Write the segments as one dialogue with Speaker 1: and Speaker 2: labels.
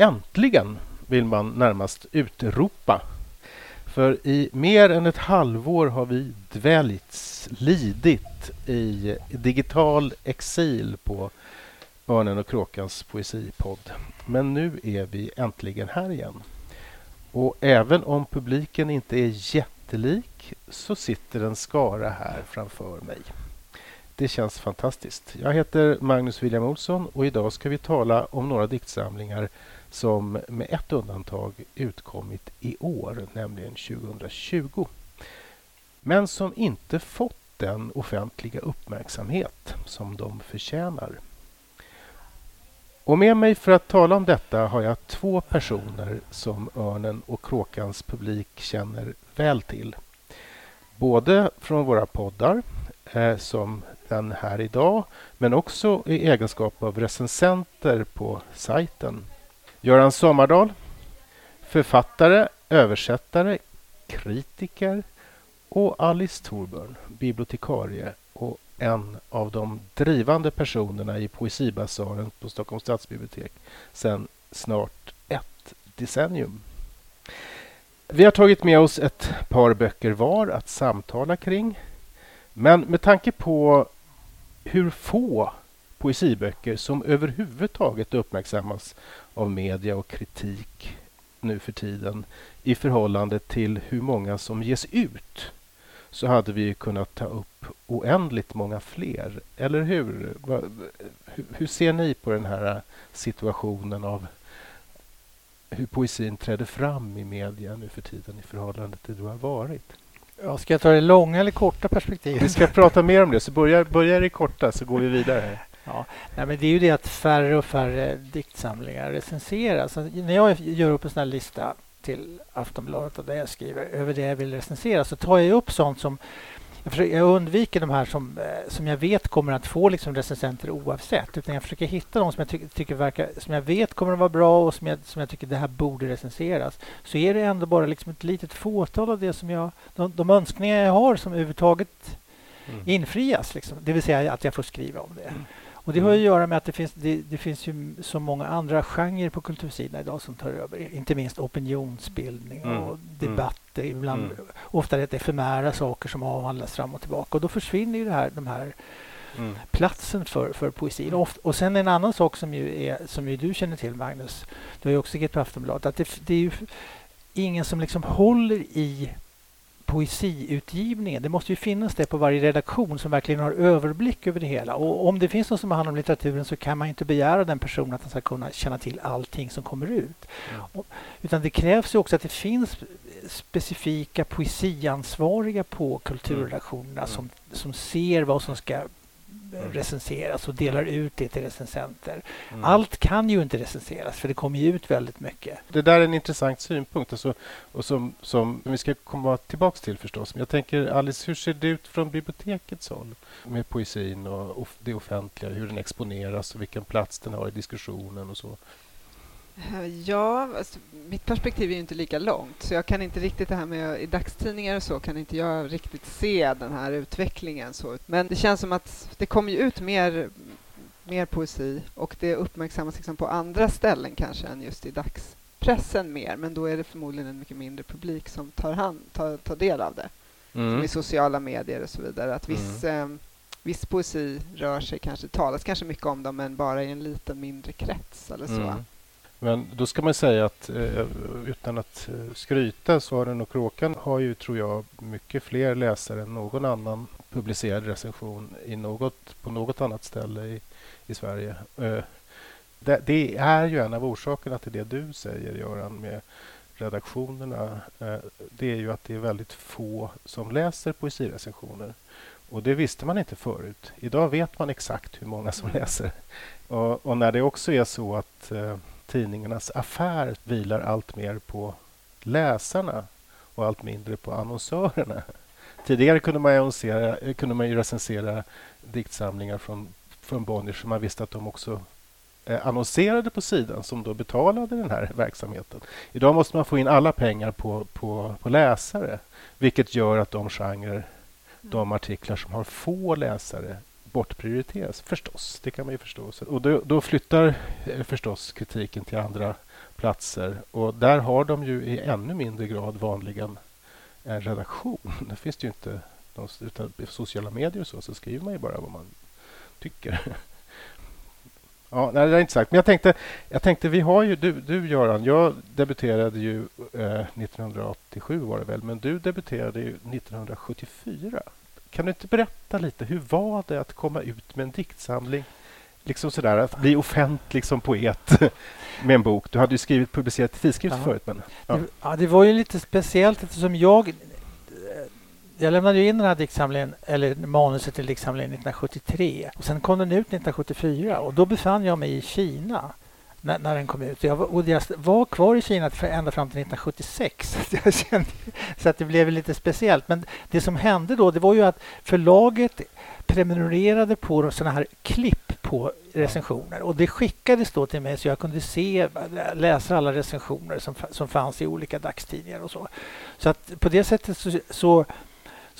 Speaker 1: Äntligen vill man närmast utropa. För i mer än ett halvår har vi dväljts, lidit i digital exil på Örnen och Kråkans poesipodd. Men nu är vi äntligen här igen. Och även om publiken inte är jättelik så sitter en skara här framför mig. Det känns fantastiskt. Jag heter Magnus William Olsson och idag ska vi tala om några diktsamlingar som med ett undantag utkommit i år, nämligen 2020. Men som inte fått den offentliga uppmärksamhet som de förtjänar. Och med mig för att tala om detta har jag två personer som Örnen och Kråkans publik känner väl till. Både från våra poddar, eh, som den här idag, men också i egenskap av recensenter på sajten. Göran Sommardal, författare, översättare, kritiker och Alice Thorburn, bibliotekarie och en av de drivande personerna i Poesibasaren på Stockholms stadsbibliotek sedan snart ett decennium. Vi har tagit med oss ett par böcker var att samtala kring. Men med tanke på hur få poesiböcker som överhuvudtaget uppmärksammas av media och kritik nu för tiden i förhållande till hur många som ges ut så hade vi kunnat ta upp oändligt många fler. Eller hur? Hur ser ni på den här situationen av hur poesin träder fram i media nu för tiden i förhållande till hur det har varit?
Speaker 2: Ja, ska jag ta det långa eller korta perspektivet?
Speaker 1: Vi ska prata mer om det, så börjar, börjar det korta så går vi vidare.
Speaker 2: Ja, nej, men det är ju det att färre och färre diktsamlingar recenseras. Alltså, när jag gör upp en sån här lista till Aftonbladet och där jag skriver över det jag vill recensera så tar jag upp sånt som jag, försöker, jag undviker de här som, eh, som jag vet kommer att få liksom recensenter oavsett. Utan jag försöker hitta de som jag, ty tycker verkar, som jag vet kommer att vara bra och som jag, som jag tycker det här borde recenseras. Så är det ändå bara liksom ett litet fåtal av det som jag, de, de önskningar jag har som överhuvudtaget mm. infrias. Liksom. Det vill säga att jag får skriva om det. Mm. Och Det har att mm. göra med att det finns, det, det, finns ju så många andra genrer på kultursidan idag som tar över. Inte minst opinionsbildning och mm. debatter. Mm. Ibland, mm. Ofta rätt efemära saker som avhandlas fram och tillbaka. Och Då försvinner ju det här, de här mm. platsen för, för poesin. Och, och sen en annan sak som ju, är, som ju du känner till, Magnus. Du har ju också skrivit på Aftonbladet. Att det, det är ingen som liksom håller i poesiutgivningen. Det måste ju finnas det på varje redaktion som verkligen har överblick över det hela. Och om det finns någon som har hand om litteraturen så kan man inte begära den personen att han ska kunna känna till allting som kommer ut. Mm. Utan det krävs ju också att det finns specifika poesiansvariga på kulturredaktionerna mm. som, som ser vad som ska. Recenseras och delar ut det till recensenter. Mm. Allt kan ju inte recenseras för det kommer ju ut väldigt mycket.
Speaker 1: Det där är en intressant synpunkt alltså, och som, som vi ska komma tillbaka till förstås. Men jag tänker Alice, hur ser det ut från bibliotekets håll med poesin och, och det offentliga, hur den exponeras och vilken plats den har i diskussionen och så?
Speaker 3: Ja, alltså, mitt perspektiv är inte lika långt så jag kan inte riktigt det här med i dagstidningar och så kan inte jag riktigt se den här utvecklingen. Så. Men det känns som att det kommer ut mer, mer poesi och det uppmärksammas liksom på andra ställen kanske än just i dagspressen mer. Men då är det förmodligen en mycket mindre publik som tar, hand, tar, tar del av det. Mm. Som i sociala medier och så vidare. Att viss, mm. eh, viss poesi rör sig kanske, talas kanske mycket om dem men bara i en liten mindre krets eller så. Mm.
Speaker 1: Men då ska man säga att eh, utan att eh, skryta, Svaren och Kråkan har ju, tror jag, mycket fler läsare än någon annan publicerad recension i något, på något annat ställe i, i Sverige. Eh, det, det, är ju en av orsakerna till det du säger, Göran, med redaktionerna. Eh, det är ju att det är väldigt få som läser poesirecensioner. Och det visste man inte förut. Idag vet man exakt hur många som läser. Och, och när det också är så att tidningarnas affär vilar allt mer på läsarna och allt mindre på annonsörerna. Tidigare kunde man, annonsera, kunde man ju recensera diktsamlingar från, från Bonnier som man visste att de också eh, annonserade på sidan som då betalade den här verksamheten. Idag måste man få in alla pengar på, på, på läsare vilket gör att de genrer, de artiklar som har få läsare bortprioriteras förstås. Det kan man ju förstå. Och då, då flyttar eh, förstås kritiken till andra platser och där har de ju i ännu mindre grad vanligen en redaktion. Det finns det ju inte. Utan sociala medier och så, så skriver man ju bara vad man tycker. Ja, nej, det är inte sagt. Men jag tänkte, jag tänkte vi har ju, du, du Göran, jag debuterade ju eh, 1987 var det väl, men du debuterade ju 1974. Kan du inte berätta lite, hur var det att komma ut med en diktsamling? Liksom sådär, att bli offentlig som poet med en bok. Du hade ju skrivit publicerat i ja. förut. Men,
Speaker 2: ja. Det, ja, det var ju lite speciellt eftersom jag jag lämnade in den här diktsamlingen, eller manuset till diktsamlingen 1973. Och sen kom den ut 1974 och då befann jag mig i Kina när, när den kom ut. Jag var, och jag var kvar i Kina ända fram till 1976. Jag kände, så att det blev lite speciellt. Men det som hände då det var ju att förlaget prenumererade på sådana här klipp på recensioner och det skickades då till mig så jag kunde se, läsa alla recensioner som, som fanns i olika dagstidningar och så. Så att på det sättet så, så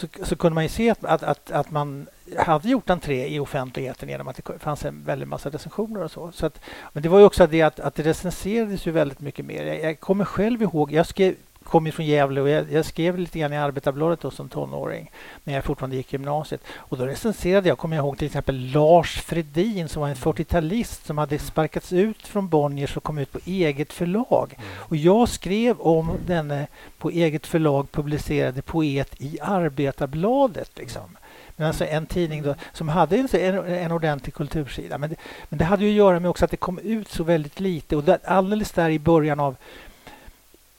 Speaker 2: så, så kunde man ju se att, att, att, att, man hade gjort entré i offentligheten genom att det fanns en väldig massa recensioner och så. så att, men det var ju också det att, att det recenserades ju väldigt mycket mer. Jag, jag kommer själv ihåg, jag skrev kom ju från Gävle och jag, jag, skrev lite grann i Arbetarbladet då som tonåring när jag fortfarande gick gymnasiet. Och då recenserade jag, kommer jag ihåg, till exempel Lars Fredin som var en 40-talist som hade sparkats ut från Bonniers och kom ut på eget förlag. Mm. Och jag skrev om denne på eget förlag publicerade poet i Arbetarbladet. Liksom. Men alltså en tidning då, som hade en, en, en ordentlig kultursida. Men det, men det hade ju att göra med också att det kom ut så väldigt lite. Och där, alldeles där i början av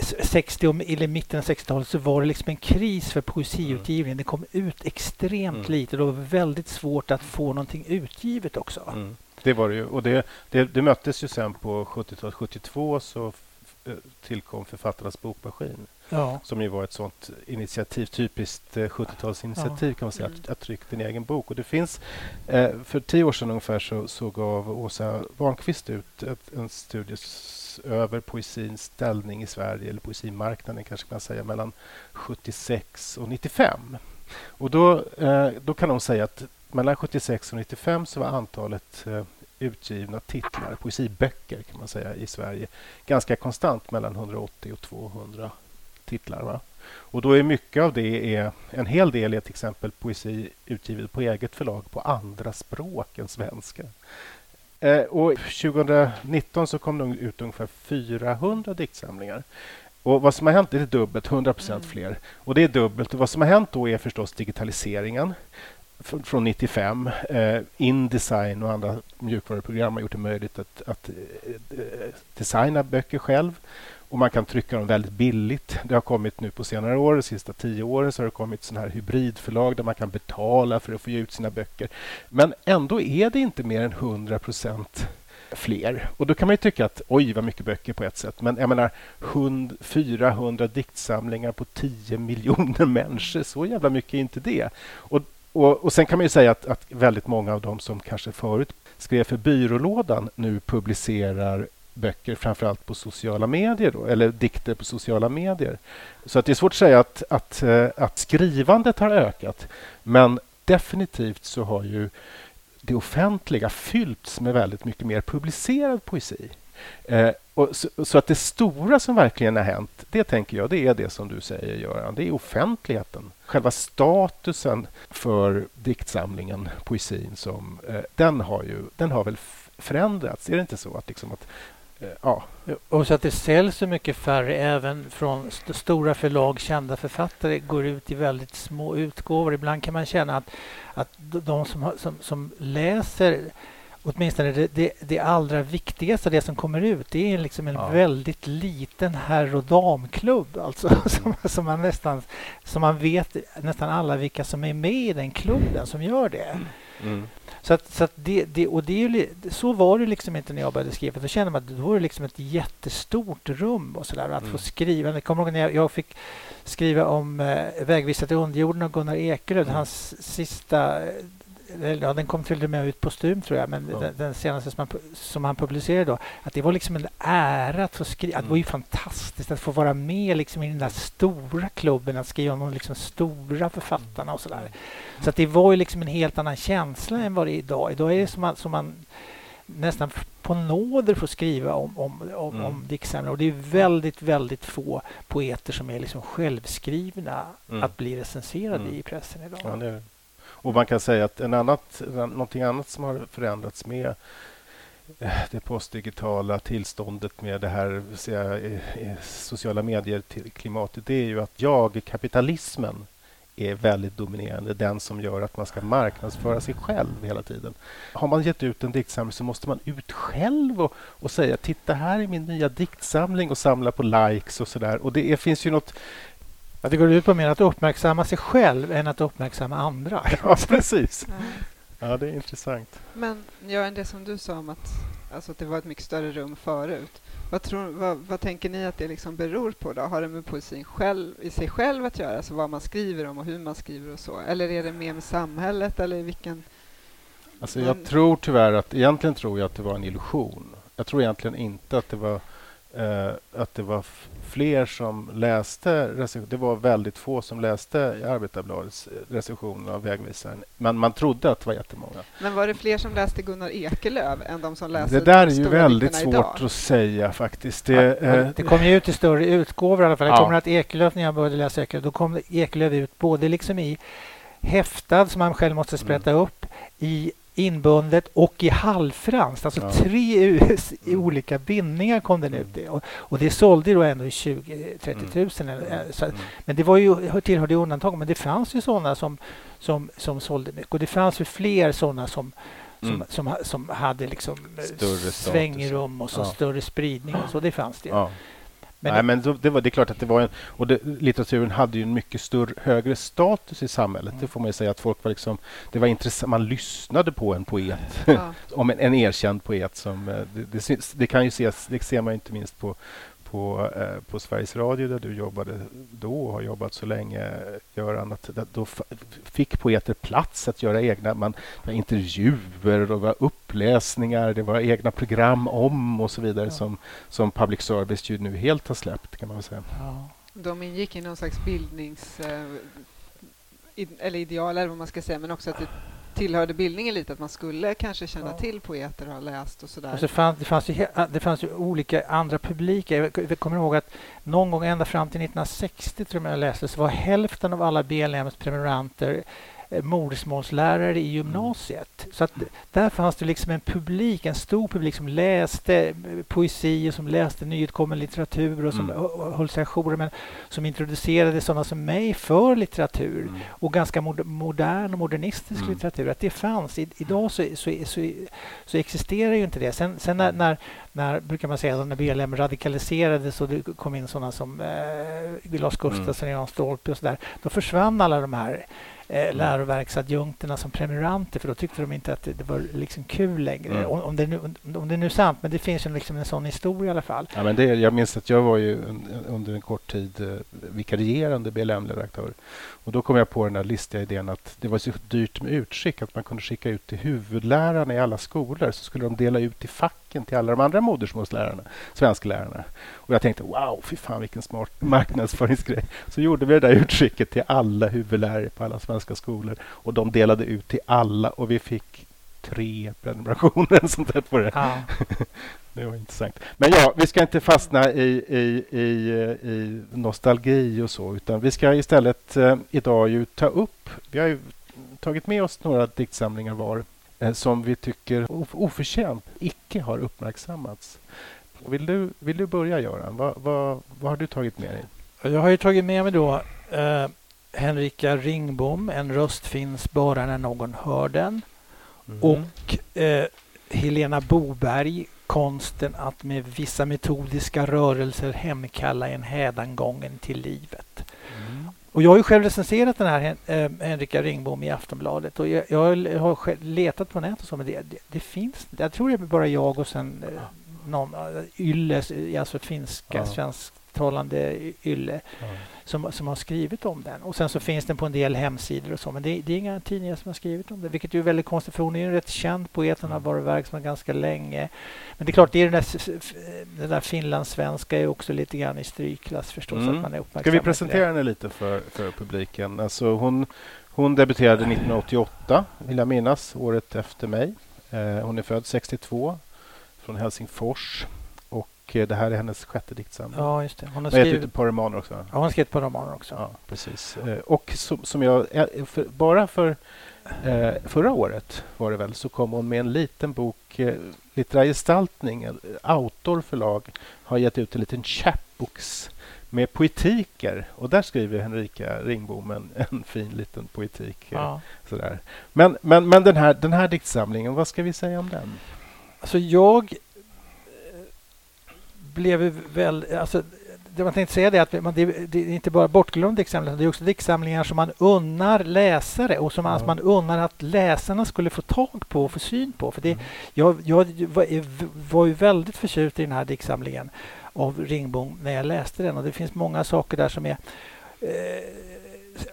Speaker 2: 60 eller mitten av 60-talet så var det liksom en kris för poesiutgivningen. Det kom ut extremt mm. lite. Det var väldigt svårt att få någonting utgivet också. Mm.
Speaker 1: Det var det ju. Och det, det, det möttes ju sen på 70-talet. 72 så eh, tillkom Författarnas bokmaskin. Ja. Som ju var ett sånt initiativ, typiskt 70-talsinitiativ eh, kan man säga, mm. att, att trycka din egen bok. Och det finns, eh, för tio år sedan ungefär så, så gav Åsa Warnqvist ut ett, en studie över poesins ställning i Sverige, eller poesimarknaden kanske man säger, mellan 76 och 95. Och då, eh, då kan de säga att mellan 76 och 95 så var antalet eh, utgivna titlar, poesiböcker kan man säga, i Sverige ganska konstant mellan 180 och 200 titlar. Va? Och då är mycket av det är, en hel del är till exempel poesi utgivet på eget förlag på andra språk än svenska. Eh, och 2019 så kom det ut ungefär 400 diktsamlingar. Och vad som har hänt är det dubbelt, 100 procent mm. fler. Och det är dubbelt. Och vad som har hänt då är förstås digitaliseringen från 95. Eh, Indesign och andra mjukvaruprogram har gjort det möjligt att, att eh, designa böcker själv och man kan trycka dem väldigt billigt. Det har kommit nu på senare år, de sista tio åren, så har det kommit sådana här hybridförlag där man kan betala för att få ge ut sina böcker. Men ändå är det inte mer än 100 procent fler. Och då kan man ju tycka att oj, vad mycket böcker på ett sätt. Men jag menar 400 diktsamlingar på 10 miljoner människor, så jävla mycket är inte det. Och, och, och sen kan man ju säga att, att väldigt många av dem som kanske förut skrev för byrålådan nu publicerar böcker framförallt på sociala medier då, eller dikter på sociala medier. Så att det är svårt att säga att, att, eh, att skrivandet har ökat men definitivt så har ju det offentliga fyllts med väldigt mycket mer publicerad poesi. Eh, och så, så, att det stora som verkligen har hänt, det tänker jag, det är det som du säger Göran, det är offentligheten. Själva statusen för diktsamlingen, poesin, som, eh, den, har ju, den har väl förändrats. Är det inte så att, liksom att
Speaker 2: ja. Och så att det säljs så mycket färre även från st stora förlag, kända författare går ut i väldigt små utgåvor. Ibland kan man känna att, att de som, som, som läser åtminstone det, det, det allra viktigaste, det som kommer ut, det är liksom en ja. väldigt liten herr och damklubb. Alltså, mm. som, som, man nästan, som man vet nästan alla vilka som är med i den klubben som gör det. Mm. Så, att, så att det, det, och det är så var det liksom inte när jag började skriva. Då kände man att då var det liksom ett jättestort rum och sådär. Att mm. få skriva. Jag kommer ihåg när jag, jag fick skriva om eh, Vägvisare till underjorden av Gunnar Ekelöf. Mm. Hans sista ja, den kom till och med ut postum tror jag, men ja. den, den, senaste som han, som han publicerade då, att det var liksom en ära att få skriva. Mm. Det var ju fantastiskt att få vara med liksom i den där stora klubben, att skriva om de liksom stora författarna och sådär. Mm. Så att det var ju liksom en helt annan känsla än vad det är idag. Idag är det som man, som man nästan på nåder får skriva om, om, om, mm. om diktsamlingar. Och det är väldigt, väldigt få poeter som är liksom självskrivna mm. att bli recenserade mm. i pressen idag.
Speaker 1: Ja, och man kan säga att en annat, någonting annat som har förändrats med eh, det postdigitala tillståndet med det här säga, eh, eh, sociala medier-klimatet det är ju att jag-kapitalismen är väldigt dominerande. Den som gör att man ska marknadsföra sig själv hela tiden. Har man gett ut en diktsamling så måste man ut själv och, och säga titta här är min nya diktsamling och samla på likes och sådär. Och det är, finns ju något
Speaker 2: att det går ut på mer att uppmärksamma sig själv än att uppmärksamma andra.
Speaker 1: Ja, precis. Ja, det är intressant.
Speaker 3: Men Göran, det som du sa om att, alltså att det var ett mycket större rum förut. Vad, tror, vad, vad tänker ni att det liksom beror på? då? Har det med poesin själv, i sig själv att göra? Alltså vad man skriver om och hur man skriver och så? Eller är det mer med samhället? Eller vilken...
Speaker 1: Alltså jag tror tyvärr att, egentligen tror jag att det var en illusion. Jag tror egentligen inte att det var eh, att det var fler som läste recensioner. Det var väldigt få som läste Arbetarbladets recension av Vägvisaren. Men man trodde att det var jättemånga.
Speaker 3: Men var det fler som läste Gunnar Ekelöf än de som läste
Speaker 1: Det där är ju väldigt svårt idag? att säga faktiskt. Det, ja,
Speaker 2: eh, det kom ju ut i större utgåvor i alla fall. Jag kommer att Ekelöf, när jag började läsa Ekelöf, då kom Ekelöf ut både liksom i häftad som man själv måste sprätta mm. upp, i inbundet och i halvfranskt. Alltså ja. tre mm. olika bindningar kom den ut i. Och, och det sålde då ändå i 20-30 tusen. Mm. Så, mm. Men det var ju, tillhörde undantag. Men det fanns ju sådana som, som, som sålde mycket. Och det fanns ju fler sådana som som, mm. som, som, hade liksom svängrum och så ja. större spridning. Och så, det fanns det. Ja.
Speaker 1: Men Nej, men det, var, det är klart att det var en... Och det, litteraturen hade ju en mycket större, högre status i samhället. Mm. Det får man säga. att folk var liksom, det var intressant. Man lyssnade på en poet. Ja. om en, en erkänd poet. som eh, det, det, det, kan ju ses, det ser man inte minst på, på, eh, på Sveriges Radio där du jobbade då och har jobbat så länge, Göran, att då fick poeter plats att göra egna man, intervjuer och var uppläsningar, det var egna program om och så vidare ja. som, som public service ju nu helt har släppt kan man säga. Ja.
Speaker 3: De ingick i någon slags bildnings... Eh, eller ideal, eller vad man ska säga, men också att det tillhörde bildningen lite, att man skulle kanske känna ja. till poeter och ha läst och sådär.
Speaker 2: Alltså fann, det, fanns ju, det fanns ju olika andra publiker. Jag, kommer ihåg att någon gång ända fram till 1960 tror jag, jag läste så var hälften av alla BLMs prenumeranter modersmålslärare i gymnasiet. Så att där fanns det liksom en publik, en stor publik som läste eh, poesi och som läste nyutkommen litteratur och som mm. höll sig ajour, men som introducerade sådana som mig för litteratur mm. och ganska modern och modernistisk mm. litteratur. Att det fanns. I, idag så, så, så, så, existerar ju inte det. Sen, sen när, när, när, brukar man säga, när BLM radikaliserades och det kom in sådana som eh, Lars Gustafsson, mm. Jan Stolpe och så där, då försvann alla de här eh, mm. läroverksadjunkterna som prenumeranter för då tyckte de inte att det, det var liksom kul längre. Mm. Om, om, det nu, om det är nu är sant, men det finns ju liksom en sån historia i alla fall.
Speaker 1: Ja, men det, jag minns att jag var ju under en kort tid eh, vikarierande BLM-redaktör och då kom jag på den där listiga idén att det var så dyrt med utskick att man kunde skicka ut till huvudlärarna i alla skolor så skulle de dela ut i facken till alla de andra modersmålslärarna, svensklärarna. Och jag tänkte wow, fy fan vilken smart marknadsföringsgrej. Så gjorde vi det där utskicket till alla huvudlärare på alla svenska skolor och de delade ut till alla och vi fick tre prenumerationer sånt där på det. Ja. det var intressant. Men ja, vi ska inte fastna i, i, i, i nostalgi och så, utan vi ska istället eh, idag ju ta upp... Vi har ju tagit med oss några diktsamlingar var som vi tycker oförtjänt icke har uppmärksammats. Vill du, vill du börja, Göran? Vad, vad, vad har du tagit med dig?
Speaker 2: Jag har ju tagit med mig då eh, Henrika Ringbom, En röst finns bara när någon hör den. Mm. Och eh, Helena Boberg, konsten att med vissa metodiska rörelser hemkalla en hädangången till livet. Och jag har ju själv recenserat den här eh, Henrika Ringbom i Aftonbladet och jag, jag har letat på nätet och så, men det, det, det, finns Jag tror det är bara jag och sen eh, någon, Yle, alltså finska, ja. Svensktalande Yle. Ja som, som har skrivit om den. Och sen så finns den på en del hemsidor och så, men det, det är inga tidningar som har skrivit om det, vilket är väldigt konstigt för hon är en rätt känd poet, hon har mm. varit verksam ganska länge. Men det är klart, det är den där, den där finlandssvenska är också lite grann i strykklass förstås. Mm. Att man är uppmärksam
Speaker 1: Ska vi presentera henne lite för, för publiken? Alltså hon, hon debuterade 1988, vill jag minnas, året efter mig. Eh, hon är född 62 från Helsingfors. Eh, det här är hennes sjätte diktsamling.
Speaker 2: Ja, just det.
Speaker 1: Hon har skrivit ett par romaner också.
Speaker 2: Ja, hon har skrivit ett par romaner också.
Speaker 1: Ja, precis. Eh, och som, som jag... Eh, för, bara för förra året var det väl, så kom hon med en liten bok, eh, Litterär gestaltning. Autor förlag har gett ut en liten chapbooks med poetiker. Och där skriver Henrika Ringbom en, en fin liten poetik. Ja. Sådär. Men, men, men den, här, den här diktsamlingen, vad ska vi säga om den?
Speaker 2: Alltså jag blev väl... Alltså, det man tänkte säga är att man, det, det, är inte bara bortglömda diktsamlingar, det är också diktsamlingar som man unnar läsare och som ja. alltså man unnar att läsarna skulle få tag på och få syn på. För det, mm. jag, jag var, var ju väldigt förtjust i den här diktsamlingen av Ringbom när jag läste den och det finns många saker där som är... Eh,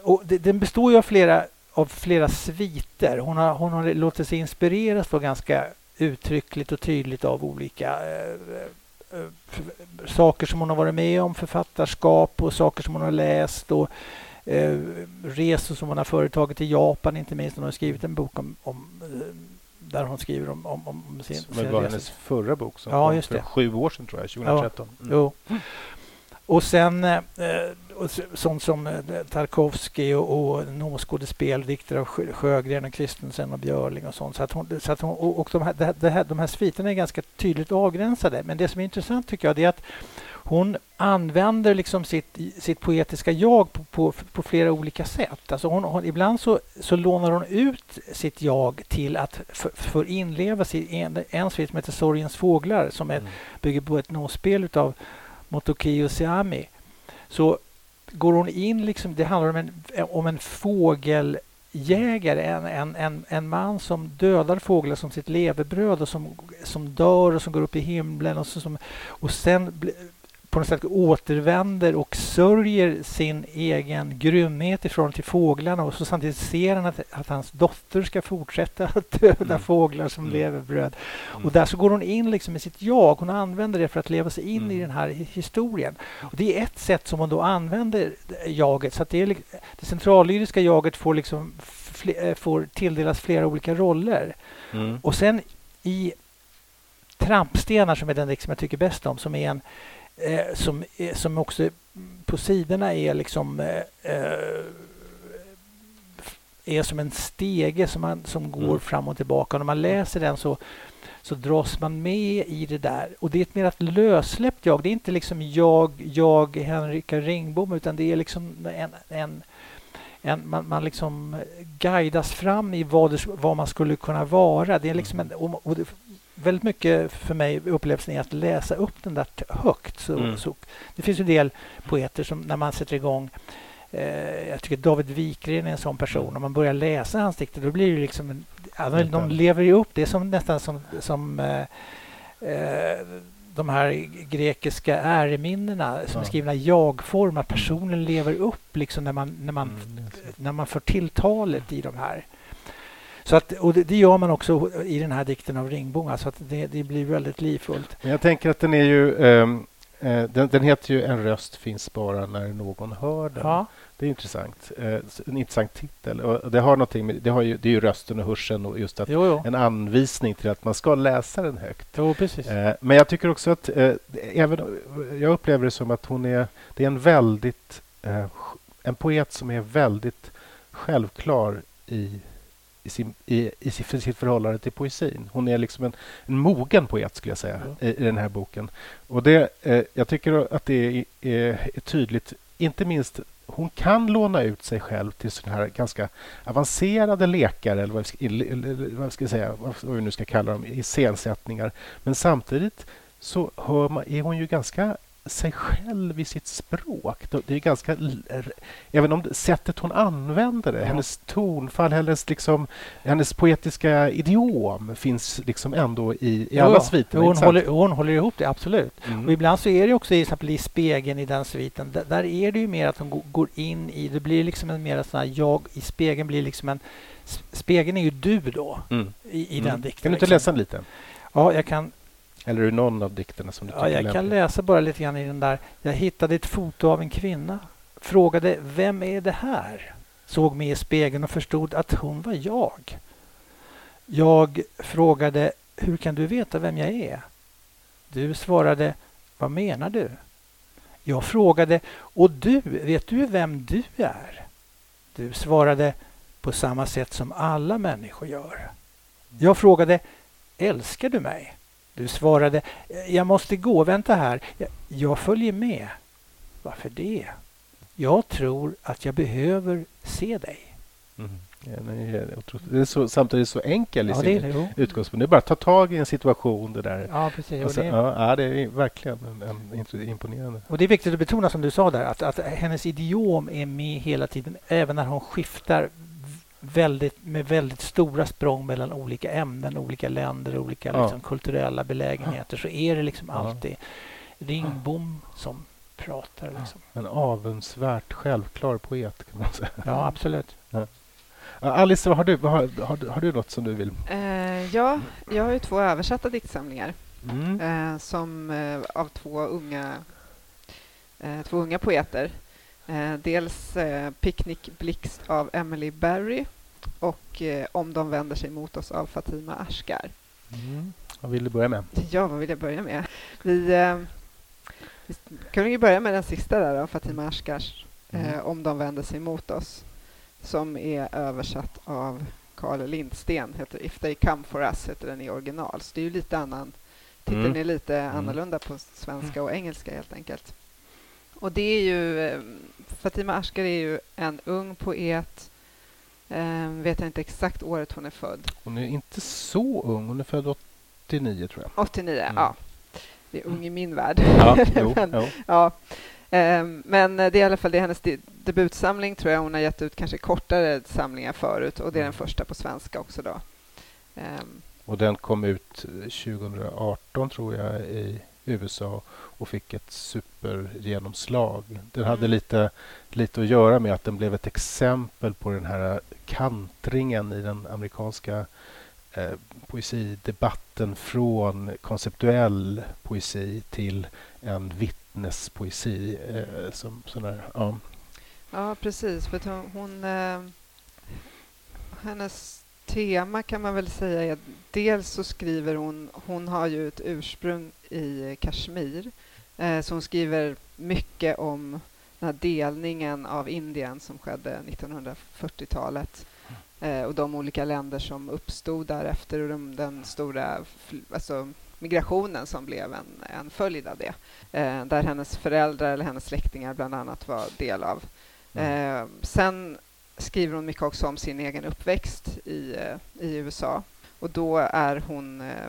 Speaker 2: och det, den består ju av flera, av flera sviter. Hon har, hon har låtit sig inspireras då ganska uttryckligt och tydligt av olika Eh, saker som hon har varit med om, författarskap och saker som hon har läst och eh, resor som hon har företagit i Japan inte minst. Hon har skrivit en bok om, om eh, där hon skriver om, om, om sin,
Speaker 1: Det var hennes förra bok som ja, kom för det. sju år sedan tror jag, 2013.
Speaker 2: Ja, mm. Jo. Och sen eh, sånt som eh, Tarkovsky och, och Nåskådespel, dikter av Sjögren och Kristensen och Björling och sånt. Så att hon, så att hon, och de här, det här, de här sviterna är ganska tydligt avgränsade. Men det som är intressant tycker jag är att hon använder liksom sitt, sitt poetiska jag på, på, på flera olika sätt. Alltså hon, hon, ibland så, så lånar hon ut sitt jag till att för, för inleva sig i en, en svit som heter Sorgens fåglar som är, mm. bygger på ett nåspel av Motoki Seami. Så går hon in, liksom, det handlar om en, om en fågeljägare, en, en, en, en man som dödar fåglar som sitt levebröd och som, som dör och som går upp i himlen och, så, som, och sen på något sätt återvänder och sörjer sin egen grymhet ifrån till fåglarna och så samtidigt ser han att, att hans dotter ska fortsätta att döda mm. fåglar som mm. leverbröd. Mm. Och där så går hon in liksom i sitt jag. Hon använder det för att leva sig in mm. i den här historien. Och det är ett sätt som hon då använder jaget. Så att det, är, det centrallyriska jaget får, liksom fler, får tilldelas flera olika roller. Mm. Och sen i Trampstenar, som är den som jag tycker bäst om, som är en eh, som, som också på sidorna är liksom eh, eh, är som en stege som, man, som går mm. fram och tillbaka. Och när man läser den så, så dras man med i det där. Och det är ett mer lössläppt jag. Det är inte liksom jag, jag Henrika Ringbom, utan det är liksom en, en, en man, man liksom guidas fram i vad, det, vad man skulle kunna vara. Det är liksom en, och, och det, väldigt mycket för mig upplevelsen är att läsa upp den där högt. Så, mm. så, det finns en del poeter som när man sätter igång eh, jag tycker David Wikgren är en sån person. Om mm. man börjar läsa hans dikter då blir det liksom... En, de lever ju upp. Det är som, nästan som, som eh, eh, de här grekiska äreminnena som ja. är skrivna i jag-form. Att personen lever upp liksom när man, när man, mm, när man för tilltalet i de här. Så att, och det, det, gör man också i den här dikten av Ringbom, alltså att det, det blir väldigt livfullt.
Speaker 1: Men jag tänker att den är ju... Um, uh, den, den, heter ju En röst finns bara när någon hör den. Ja. Det är intressant. Uh, en intressant titel. Och det har någonting med, det, har ju, det är ju rösten och hörseln och just att
Speaker 2: jo, jo.
Speaker 1: en anvisning till att man ska läsa den högt.
Speaker 2: Jo, precis. Uh,
Speaker 1: men jag tycker också att även, jag upplever det som att hon är, det är en väldigt en poet som är väldigt självklar i i, sin, i, i sitt förhållande till poesin. Hon är liksom en, en mogen poet, skulle jag säga, ja. i, i, den här boken. Och det, eh, Jag tycker att det är, är, är, tydligt, inte minst hon kan låna ut sig själv till såna här ganska avancerade lekar eller vad vi ska, vad ska säga, vad vi nu ska kalla dem, iscensättningar. Men samtidigt så hör man, är hon ju ganska sig själv i sitt språk. Det är ganska... Även om sättet hon använder det, ja. hennes tonfall, hennes, liksom, hennes poetiska idiom finns liksom ändå i, i alla ja, sviter.
Speaker 2: Hon håller, hon håller ihop det, absolut. Mm. Och ibland så är det också i, exempel i spegeln i den sviten, där, där är det ju mer att hon går in i... Det blir liksom en mer sån här jag i spegeln blir liksom en... Spegeln är ju du då mm. i, i mm. den dikten.
Speaker 1: Kan du inte liksom. läsa lite?
Speaker 2: Ja, jag kan
Speaker 1: eller det någon av dikterna som du tycker
Speaker 2: ja, Jag kan läsa bara lite grann i den där. Jag hittade ett foto av en kvinna. Frågade vem är det här? Såg mig i spegeln och förstod att hon var jag. Jag frågade hur kan du veta vem jag är? Du svarade vad menar du? Jag frågade och du, vet du vem du är? Du svarade på samma sätt som alla människor gör. Jag frågade älskar du mig? Du svarade, jag måste gå, vänta här. Jag, följer med. Varför det? Jag tror att jag behöver se dig.
Speaker 1: Mm. Ja, det är så, samtidigt så enkel i ja, sin det utgångspunkt. Det är bara att ta tag i en situation. Det där.
Speaker 2: Ja, precis.
Speaker 1: Sen, ja, det är verkligen en, en, imponerande.
Speaker 2: Och Det är viktigt att betona, som du sa där, att, att hennes idiom är med hela tiden, även när hon skiftar väldigt, med väldigt stora språng mellan olika ämnen, olika länder, olika ja. liksom, kulturella belägenheter så är det liksom alltid Ringbom som pratar. Liksom.
Speaker 1: En avundsvärt självklar poet kan man säga.
Speaker 2: Ja, absolut. Ja.
Speaker 1: Alice, har du, har, har, har, du något som du vill?
Speaker 3: Uh, ja, jag har ju två översatta diktsamlingar mm. uh, som uh, av två unga, två unga poeter. Eh, dels eh, Picnic Blixt av Emily Berry och eh, Om de vänder sig mot oss av Fatima Ashkar.
Speaker 1: Mm. Vad vill du börja med?
Speaker 3: Ja, vad vill jag börja med? Vi, eh, vi kan ju börja med den sista där, då, Fatima Ashkars mm. Om de vänder sig mot oss som är översatt av Carl Lindsten. Heter If they come for us heter den i original. Så det är ju lite annan. Titeln mm. är lite mm. annorlunda på svenska och engelska helt enkelt. Och det är ju... Fatima Ashkar är ju en ung poet. Eh, vet jag inte exakt året hon är född.
Speaker 1: Hon är inte så ung. Hon är född 89, tror jag.
Speaker 3: 89, mm. ja. Det är ung i min värld.
Speaker 1: Ja, jo,
Speaker 3: men, jo. ja. Eh, men det är i alla fall det är hennes debutsamling, tror jag. Hon har gett ut kanske kortare samlingar förut och det är den mm. första på svenska också. då.
Speaker 1: Eh. Och den kom ut 2018, tror jag, i USA och fick ett supergenomslag. Den hade mm. lite, lite att göra med att den blev ett exempel på den här kantringen i den amerikanska eh, poesidebatten från konceptuell poesi till en vittnespoesi. Eh, som, sån där, ja.
Speaker 3: ja, precis. För hon, hon eh, hennes tema kan man väl säga är dels så skriver hon, hon har ju ett ursprung i Kashmir, eh, så hon skriver mycket om den här delningen av Indien som skedde 1940-talet eh, och de olika länder som uppstod därefter och de, den stora alltså, migrationen som blev en, en följd av det. Eh, där hennes föräldrar eller hennes släktingar bland annat var del av. Mm. Eh, sen skriver hon mycket också om sin egen uppväxt i, eh, i USA. Och då är hon eh,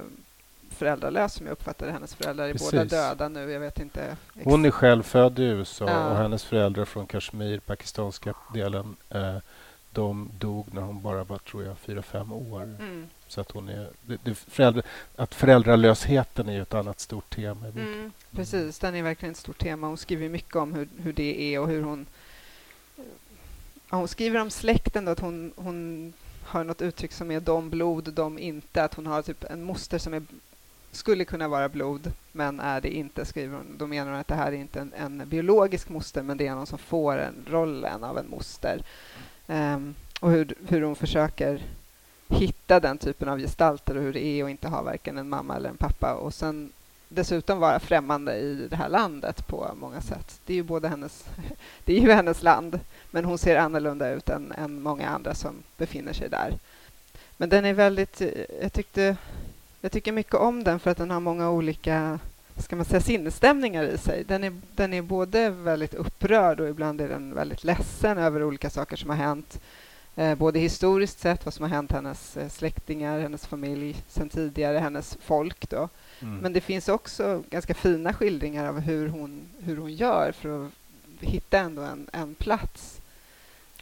Speaker 3: föräldralös som jag uppfattade Hennes föräldrar är Precis. båda döda nu. Jag vet inte.
Speaker 1: Hon är själv född i USA ja. och hennes föräldrar från Kashmir, pakistanska delen, eh, de dog när hon bara var, tror jag, fyra, fem år. Mm. Så att hon är... Det, det föräldra, att föräldralösheten är ett annat stort tema.
Speaker 3: Mm, precis, den är verkligen ett stort tema. Hon skriver mycket om hur, hur det är och hur hon hon skriver om släkten, då, att hon, hon har något uttryck som är de blod, de inte. Att hon har typ en moster som är, skulle kunna vara blod, men är det inte. skriver hon. Då menar hon att det här är inte en, en biologisk moster, men det är någon som får en rollen av en moster. Um, och hur, hur hon försöker hitta den typen av gestalter och hur det är att inte ha varken en mamma eller en pappa. Och sen dessutom vara främmande i det här landet på många sätt. Det är ju både hennes, det är ju hennes land, men hon ser annorlunda ut än, än många andra som befinner sig där. Men den är väldigt... Jag, tyckte, jag tycker mycket om den för att den har många olika ska man säga, sinnesstämningar i sig. Den är, den är både väldigt upprörd och ibland är den väldigt ledsen över olika saker som har hänt. Eh, både historiskt sett, vad som har hänt hennes eh, släktingar, hennes familj sen tidigare, hennes folk. Då. Mm. Men det finns också ganska fina skildringar av hur hon, hur hon gör för att hitta ändå en, en plats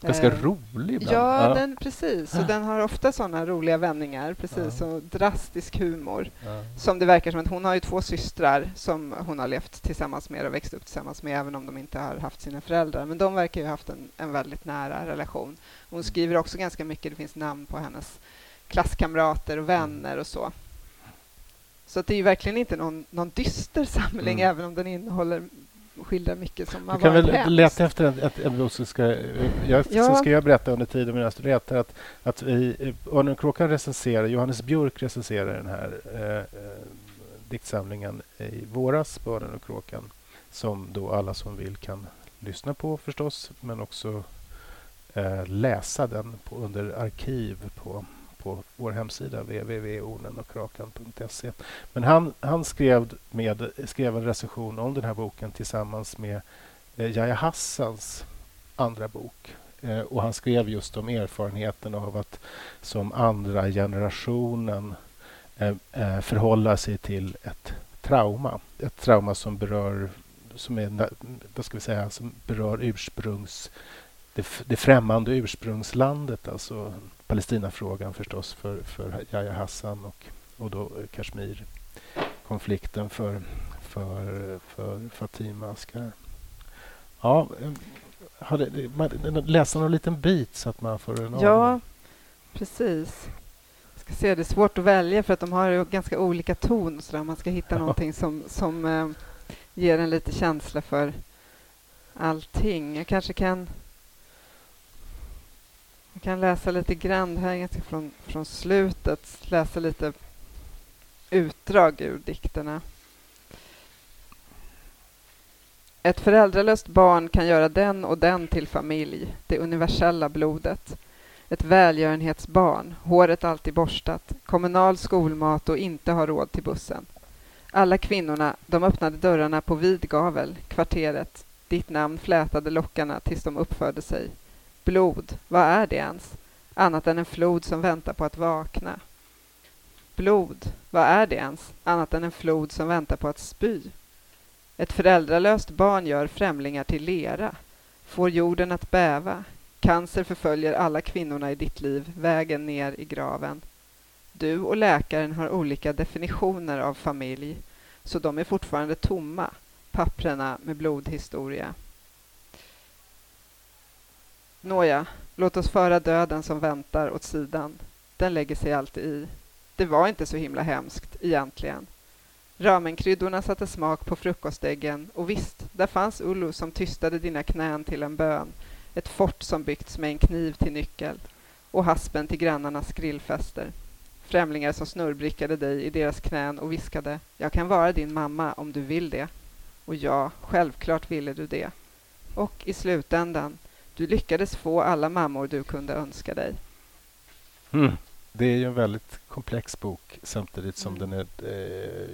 Speaker 1: Ganska eh, rolig
Speaker 3: ibland. Ja, ja. Den, precis. Och den har ofta sådana roliga vändningar, precis, och drastisk humor. Som det verkar som att hon har ju två systrar som hon har levt tillsammans med och växt upp tillsammans med, även om de inte har haft sina föräldrar. Men de verkar ju ha haft en, en väldigt nära relation. Hon skriver också ganska mycket, det finns namn på hennes klasskamrater och vänner och så. Så det är verkligen inte någon, någon dyster samling, mm. även om den innehåller skildrar mycket som har
Speaker 1: varit
Speaker 3: hemskt. Du kan
Speaker 1: väl leta efter en, ett, som ska... Jag, ja. Ska jag berätta under tiden medan du letar att, att vi... Örnen Kråkan recenserar, Johannes Björk recenserar den här eh, eh, diktsamlingen i våras på Örnen och Kråkan som då alla som vill kan lyssna på förstås, men också eh, läsa den på, under arkiv på på vår hemsida www.ornenochrakan.se. Men han, han skrev, med, skrev en recension om den här boken tillsammans med eh, Yahya Hassans andra bok. Eh, och han skrev just om erfarenheten av att som andra generationen eh, eh, förhålla sig till ett trauma. Ett trauma som berör som är, vad ska vi säga, som berör ursprungs det, det främmande ursprungslandet, alltså Palestinafrågan förstås för, för Yahya Hassan och, och då Kashmir-konflikten för, för, för Fatima Askar. Ja, hade, man, läsa någon liten bit så att man får en
Speaker 3: Ja, precis. Jag ska se, det är svårt att välja för att de har ganska olika ton. Så där. Man ska hitta ja. någonting som, som eh, ger en lite känsla för allting. Jag kanske kan jag kan läsa lite grann, det här är från, från slutet, läsa lite utdrag ur dikterna. Ett föräldralöst barn kan göra den och den till familj, det universella blodet. Ett välgörenhetsbarn, håret alltid borstat, kommunal skolmat och inte har råd till bussen. Alla kvinnorna, de öppnade dörrarna på vid gavel, kvarteret. Ditt namn flätade lockarna tills de uppförde sig. Blod, vad är det ens? Annat än en flod som väntar på att vakna. Blod, vad är det ens? Annat än en flod som väntar på att spy. Ett föräldralöst barn gör främlingar till lera, får jorden att bäva. Cancer förföljer alla kvinnorna i ditt liv, vägen ner i graven. Du och läkaren har olika definitioner av familj, så de är fortfarande tomma, papprena med blodhistoria. Nåja, låt oss föra döden som väntar åt sidan. Den lägger sig alltid i. Det var inte så himla hemskt, egentligen. Ramenkryddorna satte smak på frukostäggen och visst, där fanns Ullu som tystade dina knän till en bön, ett fort som byggts med en kniv till nyckel och haspen till grannarnas grillfester. Främlingar som snurrbrickade dig i deras knän och viskade ”Jag kan vara din mamma om du vill det”. Och ja, självklart ville du det. Och i slutändan, du lyckades få alla mammor du kunde önska dig.
Speaker 1: Mm. Det är ju en väldigt komplex bok samtidigt som mm. den är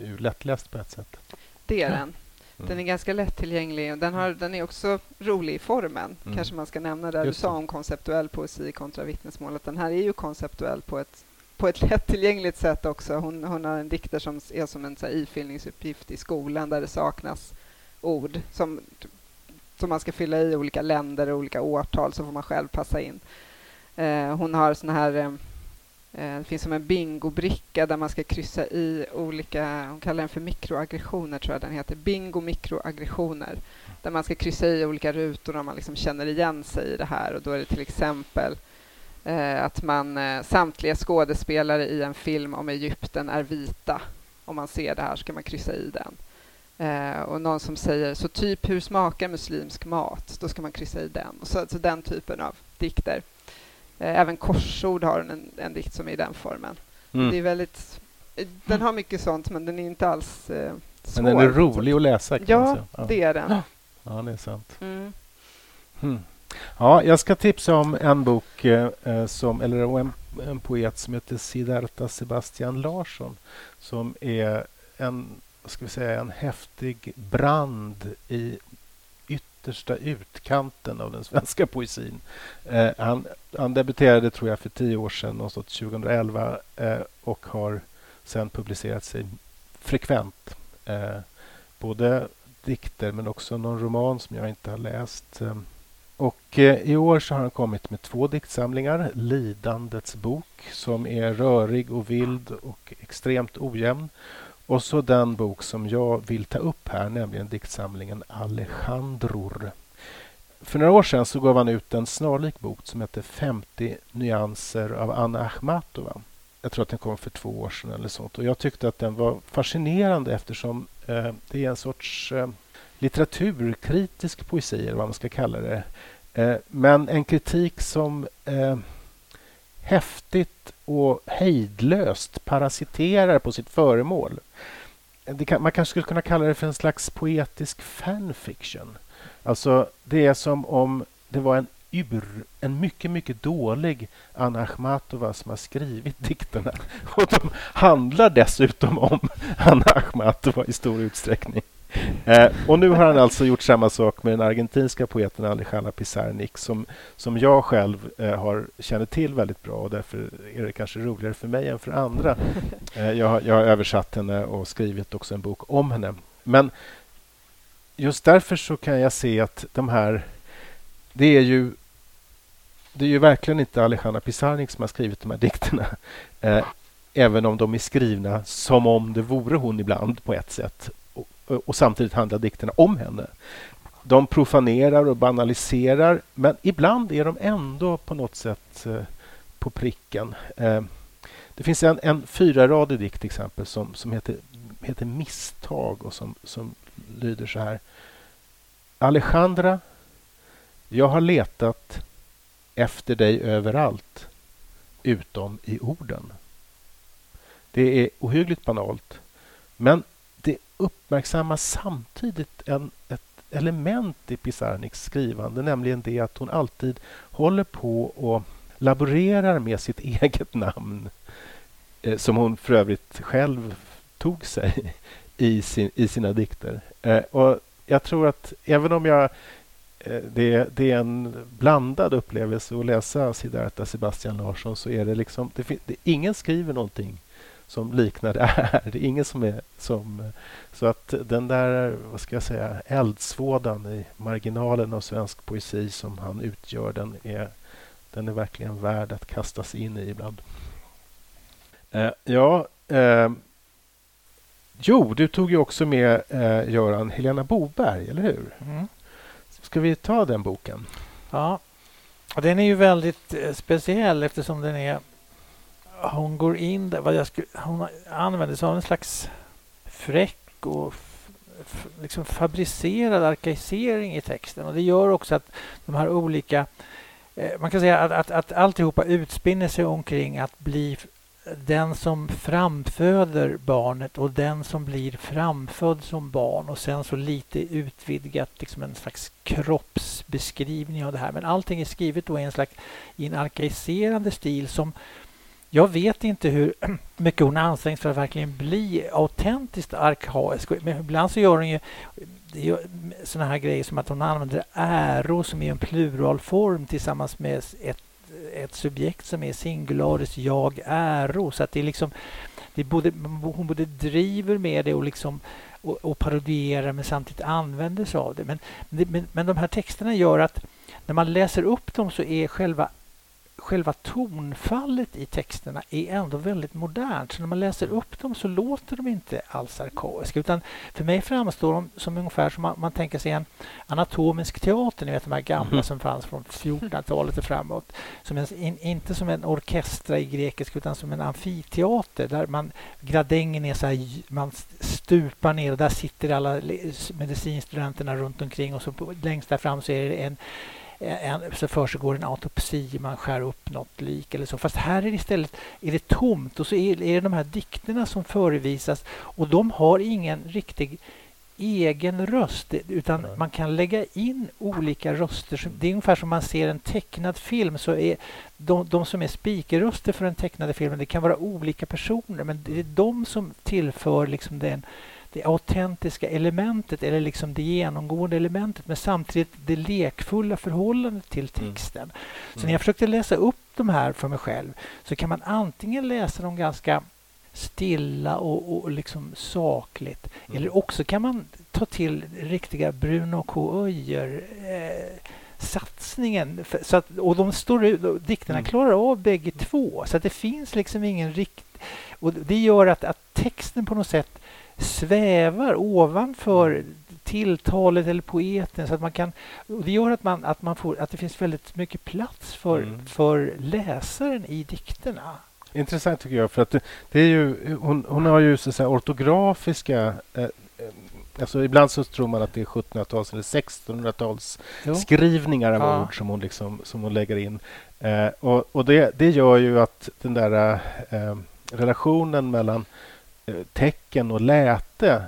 Speaker 1: eh, lättläst på ett sätt.
Speaker 3: Det är den. Mm. Den är ganska lättillgänglig. Den, har, den är också rolig i formen, mm. kanske man ska nämna. där Du sa om konceptuell poesi kontra vittnesmålet. Den här är ju konceptuell på ett, på ett lättillgängligt sätt också. Hon, hon har en dikter som är som en så ifyllningsuppgift i skolan där det saknas ord. Som som man ska fylla i olika länder och olika årtal så får man själv passa in. Eh, hon har såna här eh, eh, det finns som en bingobricka där man ska kryssa i olika, hon kallar den för mikroaggressioner tror jag den heter, bingo mikroaggressioner. Där man ska kryssa i olika rutor om man liksom känner igen sig i det här och då är det till exempel eh, att man, eh, samtliga skådespelare i en film om Egypten är vita. Om man ser det här ska man kryssa i den. Eh, och någon som säger så typ hur smakar muslimsk mat? Då ska man kryssa i den. Och så, alltså den typen av dikter. Eh, även Korsord har en, en dikt som är i den formen. Mm. Det är väldigt, den har mycket sånt men den är inte alls eh, svår.
Speaker 1: Men den är rolig att läsa.
Speaker 3: Ja, ja, det är den.
Speaker 1: Ja, det är sant. Mm. Hmm. Ja, jag ska tipsa om en bok, eh, eh som, eller en, en poet som heter Siddhartha Sebastian Larsson som är en ska vi säga, en häftig brand i yttersta utkanten av den svenska poesin. Eh, han, han debuterade, tror jag, för tio år sedan, någonstans 2011 eh, och har sen publicerat sig frekvent. Eh, både dikter men också någon roman som jag inte har läst. Eh, och eh, i år så har han kommit med två diktsamlingar. Lidandets bok som är rörig och vild och extremt ojämn. Och så den bok som jag vill ta upp här, nämligen diktsamlingen Alejandror. För några år sedan så gav han ut en snarlik bok som heter 50 nyanser av Anna Akhmatova. Jag tror att den kom för två år sedan eller sånt. Och jag tyckte att den var fascinerande eftersom eh, det är en sorts eh, litteraturkritisk poesi, eller vad man ska kalla det. Eh, men en kritik som eh, häftigt och hejdlöst parasiterar på sitt föremål. Kan, man kanske skulle kunna kalla det för en slags poetisk fanfiction. Alltså, det är som om det var en ur, en mycket, mycket dålig Anna Akhmatova som har skrivit dikterna. Och de handlar dessutom om Anna Akhmatova i stor utsträckning. Eh, och nu har han alltså gjort samma sak med den argentinska poeten Alejandra Pizarnik som, som jag själv eh, har, känner till väldigt bra och därför är det kanske roligare för mig än för andra. Eh, jag, har, jag har översatt henne och skrivit också en bok om henne. Men just därför så kan jag se att de här... Det är ju, det är ju verkligen inte Alejandra Pizarnik som har skrivit de här dikterna. Eh, även om de är skrivna som om det vore hon ibland på ett sätt Eh, och samtidigt handlar dikterna om henne. De profanerar och banaliserar, men ibland är de ändå på något sätt eh, på pricken. Eh, det finns en, en fyraradig dikt till exempel som, som heter, heter Misstag och som, som lyder så här. Alejandra, jag har letat efter dig överallt utom i orden. Det är ohyggligt banalt, men uppmärksammar samtidigt en, ett element i Pizarniks skrivande, nämligen det att hon alltid håller på och laborerar med sitt eget namn eh, som hon för övrigt själv tog sig i, sin, i sina dikter. Eh, och jag tror att även om jag eh, det, det, är en blandad upplevelse att läsa Siddhartha Sebastian Larsson så är det liksom... Det, det, ingen skriver någonting som liknar det här. Det är ingen som är som... Så att den där, vad ska jag säga, eldsvådan i marginalen av svensk poesi som han utgör, den är, den är verkligen värd att kastas in i ibland. Eh, ja, eh, jo, du tog ju också med, eh, Göran, Helena Boberg, eller hur? Mm. Ska vi ta den boken?
Speaker 2: Ja, den är ju väldigt eh, speciell eftersom den är hon går in där, vad jag skulle, hon använder sig av en slags fräck och liksom fabricerad arkaisering i texten. Och Det gör också att de här olika... Eh, man kan säga att, att, att alltihopa utspinner sig omkring att bli den som framföder barnet och den som blir framfödd som barn och sen så lite utvidgat liksom en slags kroppsbeskrivning av det här. Men allting är skrivet då i en slags i en arkaiserande stil som jag vet inte hur mycket hon har ansträngt för att verkligen bli autentiskt arkaisk. Men ibland så gör hon ju såna här grejer som att hon använder äro som är en pluralform tillsammans med ett, ett subjekt som är singularis jag äro. Så att det är liksom det är både, hon både driver med det och liksom och, och parodierar men samtidigt använder sig av det. Men, men, men de här texterna gör att när man läser upp dem så är själva själva tonfallet i texterna är ändå väldigt modernt. Så när man läser upp dem så låter de inte alls arkaiska. Utan för mig framstår de som ungefär som man, man tänker sig en anatomisk teater. Ni vet de här gamla mm. som fanns från 1400-talet och framåt. Som en, in, inte som en orkestra i grekiska utan som en amfiteater där man, gradängen är så här, man stupar ner och där sitter alla medicinstudenterna runt omkring och så på, längst där fram så är det en en, så försiggår en autopsi, man skär upp något lik eller så. Fast här är det istället är det tomt och så är, är det de här dikterna som förevisas och de har ingen riktig egen röst utan man kan lägga in olika röster. Det är ungefär som man ser en tecknad film så är de, de som är spikerröster för den tecknade filmen det kan vara olika personer men det är de som tillför liksom den det autentiska elementet eller liksom det genomgående elementet men samtidigt det lekfulla förhållandet till mm. texten. Mm. Så när jag försökte läsa upp de här för mig själv så kan man antingen läsa dem ganska stilla och, och liksom sakligt.
Speaker 1: Mm.
Speaker 2: Eller också kan man ta till riktiga Bruno K. Öijer eh, satsningen. Så att, och de står ut, dikterna
Speaker 1: Mm.
Speaker 2: klarar av bägge två. Så att det finns liksom ingen rikt... Och det gör att, att texten på något sätt svävar ovanför tilltalet eller poeten. Så att man kan, och det gör att, man, att, man får, att det finns väldigt mycket plats för,
Speaker 1: Mm.
Speaker 2: för läsaren i dikterna.
Speaker 1: Intressant tycker jag, för att det, det är ju, hon, hon har ju så att säga ortografiska... Eh, eh, alltså ibland så tror man att det är 1700-tals eller 1600-tals
Speaker 2: Jo.
Speaker 1: skrivningar av
Speaker 2: Ja.
Speaker 1: ord som hon, liksom, som hon lägger in. Eh, och och det, det gör ju att den där eh, relationen mellan tecken och läte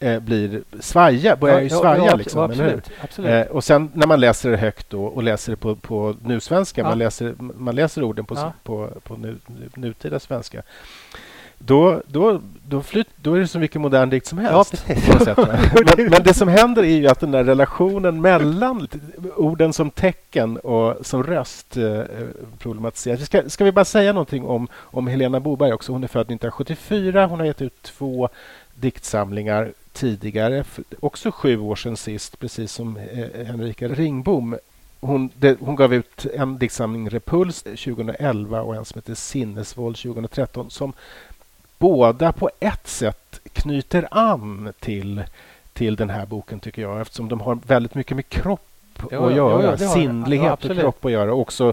Speaker 1: eh, blir svaja, börjar ju svaja.
Speaker 2: ja,
Speaker 1: liksom, eller hur?
Speaker 2: absolut. absolut.
Speaker 1: Eh, och sen när man läser det högt då, och läser det på, på nusvenska,
Speaker 2: Ja.
Speaker 1: man, läser, man läser orden på,
Speaker 2: Ja.
Speaker 1: på, på nu, nutida svenska. Då, då, då, flyt, då är det som vilken modern dikt som
Speaker 2: ja,
Speaker 1: helst. va? men, men det som händer är ju att den där relationen mellan orden som tecken och som röst eh, problematiseras. Ska, ska vi bara säga någonting om, om Helena Boberg också? Hon är född 1974. Hon har gett ut två diktsamlingar tidigare, också sju år sedan sist, precis som eh, Henrika Ringbom. Hon, det, hon gav ut en diktsamling, Repuls, 2011 och en som heter Sinnesvåld 2013 som båda på ett sätt knyter an till, till den här boken, tycker jag eftersom de har väldigt mycket med kropp
Speaker 2: Ja,
Speaker 1: att
Speaker 2: ja,
Speaker 1: göra.
Speaker 2: ja, de.
Speaker 1: Sinnlighet
Speaker 2: Ja,
Speaker 1: och kropp att göra. Också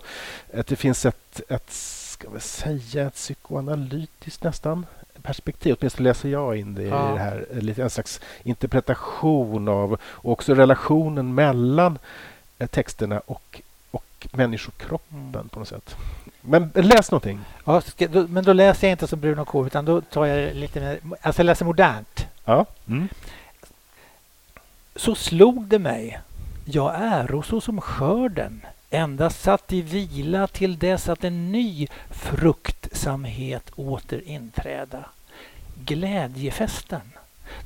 Speaker 1: att det finns ett, ett ska vi säga, ett psykoanalytiskt nästan perspektiv. Åtminstone läser jag in det
Speaker 2: Ja.
Speaker 1: i det här. Lite en slags interpretation av och också relationen mellan eh, texterna och, och människokroppen
Speaker 2: Mm.
Speaker 1: på något sätt. Men läs någonting.
Speaker 2: Ja, ska, då, men då läser jag inte som Bruno K. utan då tar jag lite mer... Alltså jag läser modernt.
Speaker 1: Ja. Mm.
Speaker 2: Så slog det mig, jag äro så som skörden, endast satt i vila till dess att en ny fruktsamhet åter inträda. Glädjefesten,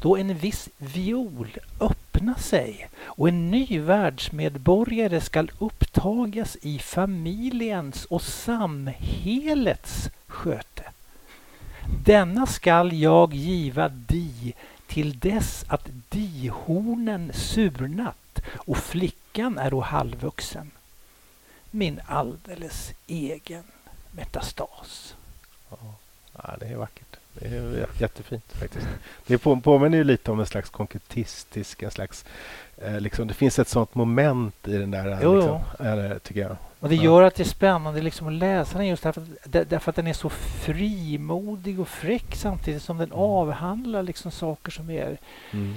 Speaker 2: då en viss viol öppna sig och en ny världsmedborgare skall upptagas i familjens och samhällets sköte. Denna skall jag giva di till dess att dihornen surnat och flickan är och halvvuxen. Min alldeles egen metastas.
Speaker 1: Ja, det är vackert. Det är jä- jättefint faktiskt. Det på, påminner ju lite om en slags konkretistisk, en slags... Eh, liksom, det finns ett sånt moment i den där,
Speaker 2: Jo,
Speaker 1: liksom, eller, tycker jag.
Speaker 2: Och det gör att det är spännande liksom att läsa den just därför, där- därför att den är så frimodig och fräck samtidigt som den
Speaker 1: Mm.
Speaker 2: avhandlar liksom saker som är
Speaker 1: Mm.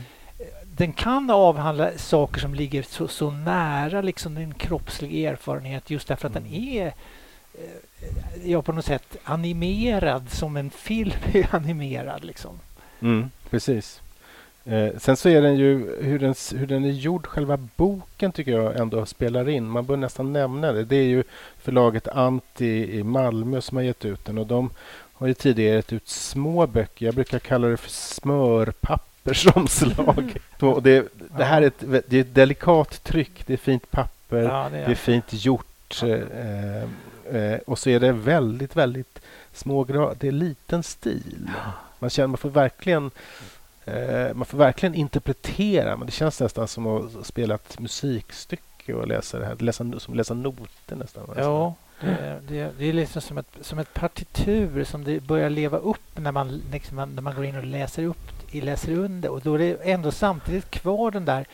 Speaker 2: den kan avhandla saker som ligger så, så nära liksom din kroppslig erfarenhet just därför att den
Speaker 1: Mm.
Speaker 2: är eh, ja, på något sätt animerad som en film är animerad. Liksom.
Speaker 1: Mm, precis. Eh, sen så är den ju, hur den, hur den är gjord, själva boken tycker jag ändå spelar in. Man bör nästan nämna det. Det är ju förlaget Anti i Malmö som har gett ut den och de har ju tidigare gett ut små böcker. Jag brukar kalla det för smörpappersomslag. och det, det här är ett, det är ett delikat tryck, det är fint papper,
Speaker 2: Ja, det
Speaker 1: det är
Speaker 2: är.
Speaker 1: fint gjort. Eh, eh, och så är det väldigt, väldigt små gra- Det är liten stil. Man känner man får verkligen eh, man får verkligen interpretera. Men det känns nästan som att spela ett musikstycke och läsa det här. Läsa, som läsa noter nästan.
Speaker 2: Ja, det, det, det är liksom som ett, som ett partitur som det börjar leva upp när man, liksom, när man går in och läser, upp, läser under. Och då är det ändå samtidigt kvar den där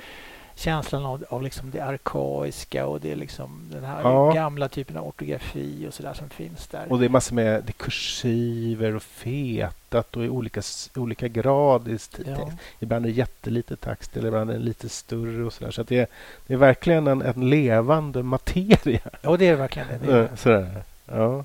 Speaker 2: känslan av, av liksom det arkaiska och det liksom den här
Speaker 1: Ja.
Speaker 2: gamla typen av ortografi och sådär som finns där.
Speaker 1: Och det är massor med det kursiver och fetat och i olika, olika grad i
Speaker 2: Ja.
Speaker 1: Ibland är det jättelite text eller ibland är det lite större och sådär. Så det, är, det är verkligen en, en levande materia.
Speaker 2: Ja, det är det verkligen. Det är,
Speaker 1: Eh, Sådär. Ja.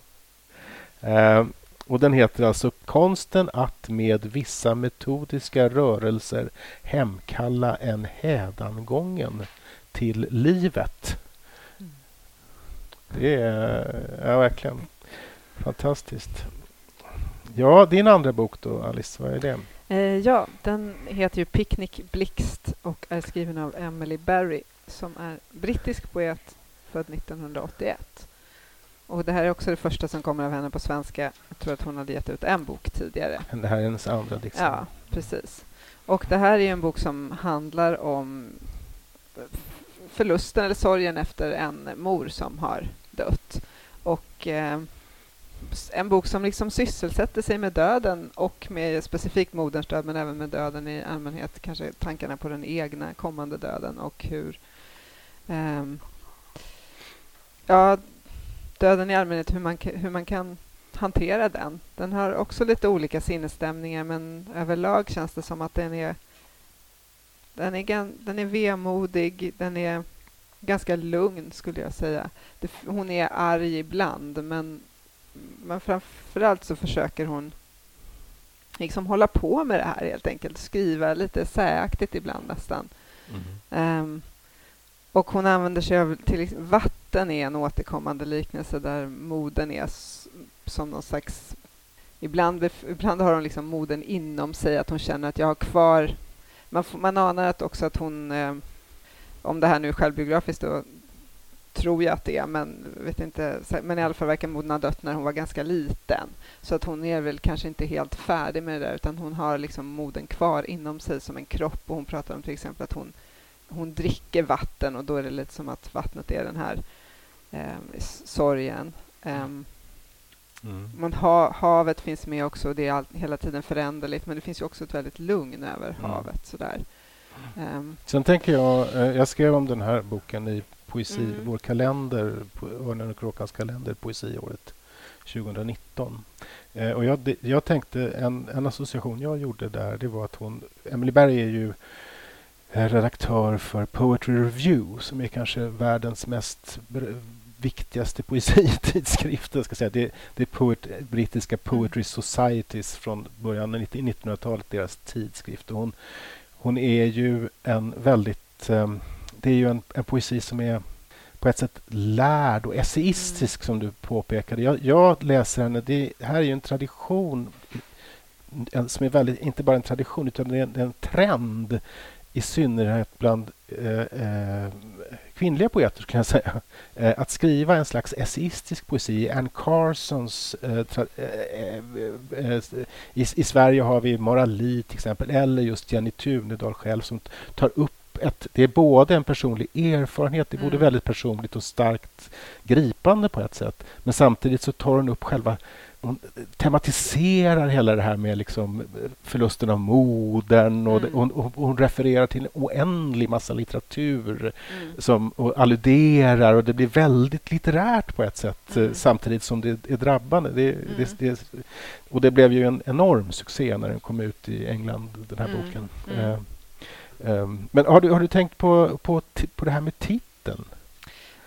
Speaker 1: Eh, och den heter alltså Konsten att med vissa metodiska rörelser hemkalla en hädangången till livet. Det är ja, verkligen fantastiskt. Ja, din andra bok då, Alice, vad är det?
Speaker 3: Eh, ja, den heter ju Picnic Blixt och är skriven av Emily Barry som är brittisk poet född 1981 och det här är också det första som kommer av henne på svenska. Jag tror att hon hade gett ut en bok tidigare.
Speaker 1: Det här är hennes andra diktsamling.
Speaker 3: Ja, precis. Och det här är en bok som handlar om förlusten eller sorgen efter en mor som har dött. Och eh, en bok som liksom sysselsätter sig med döden och med specifikt moderns död men även med döden i allmänhet. Kanske tankarna på den egna kommande döden och hur eh, ja, döden i allmänhet, hur man, hur man kan hantera den. Den har också lite olika sinnesstämningar men överlag känns det som att den är den är, den är vemodig, den är ganska lugn skulle jag säga. Det, hon är arg ibland men, men framförallt så försöker hon liksom hålla på med det här helt enkelt. Skriva lite säaktigt ibland nästan. Mm. Um, och hon använder sig av till vatten är en återkommande liknelse där moden är som någon slags... Ibland, ibland har hon liksom moden inom sig, att hon känner att jag har kvar... Man, man anar att också att hon... Eh, om det här nu är självbiografiskt då tror jag att det är, men vet inte. Men i alla fall verkar moden ha dött när hon var ganska liten. Så att hon är väl kanske inte helt färdig med det där, utan hon har liksom moden kvar inom sig som en kropp. Och hon pratar om till exempel att hon, hon dricker vatten och då är det lite som att vattnet är den här eh, sorgen. Um, Mm. Men ha, havet finns med också. Det är all, hela tiden föränderligt, men det finns också ett väldigt lugn över mm. havet. Sådär. Um.
Speaker 1: Sen tänker jag, eh, jag skrev om den här boken i poesi, mm. vår kalender, Örnen och kråkans kalender, poesiåret 2019. Eh, och jag, jag tänkte, en, en association jag gjorde där, det var att hon, Emily Berg är ju eh, redaktör för Poetry Review som är kanske världens mest viktigaste poesitidskriften. Ska säga. Det, det är poet, brittiska Poetry Societies från början av 1900-talet, deras tidskrift. Och hon, hon är ju en väldigt... Um, det är ju en, en, poesi som är på ett sätt lärd och essayistisk, mm. som du påpekade. Jag, jag läser henne. Det här är ju en tradition som är väldigt, inte bara en tradition, utan det är en, en trend i synnerhet bland eh, eh, kvinnliga poeter, kan jag säga. Eh, att skriva en slags essayistisk poesi. Anne Carsons... Eh, eh, i, I Sverige har vi Mara Lee till exempel, eller just Jenny Tunedal själv som tar upp ett, det är både en personlig erfarenhet, det är både mm. väldigt personligt och starkt gripande på ett sätt. Men samtidigt så tar hon upp själva hon tematiserar hela det här med liksom förlusten av modern och, mm. och, och, hon refererar till en oändlig massa litteratur mm. som, och alluderar och det blir väldigt litterärt på ett sätt mm. samtidigt som det är drabbande. Det, det, mm. det, och det blev ju en enorm succé när den kom ut i England, den här mm. boken. Uh, um, men har du, har du tänkt på, på, på det här med titeln?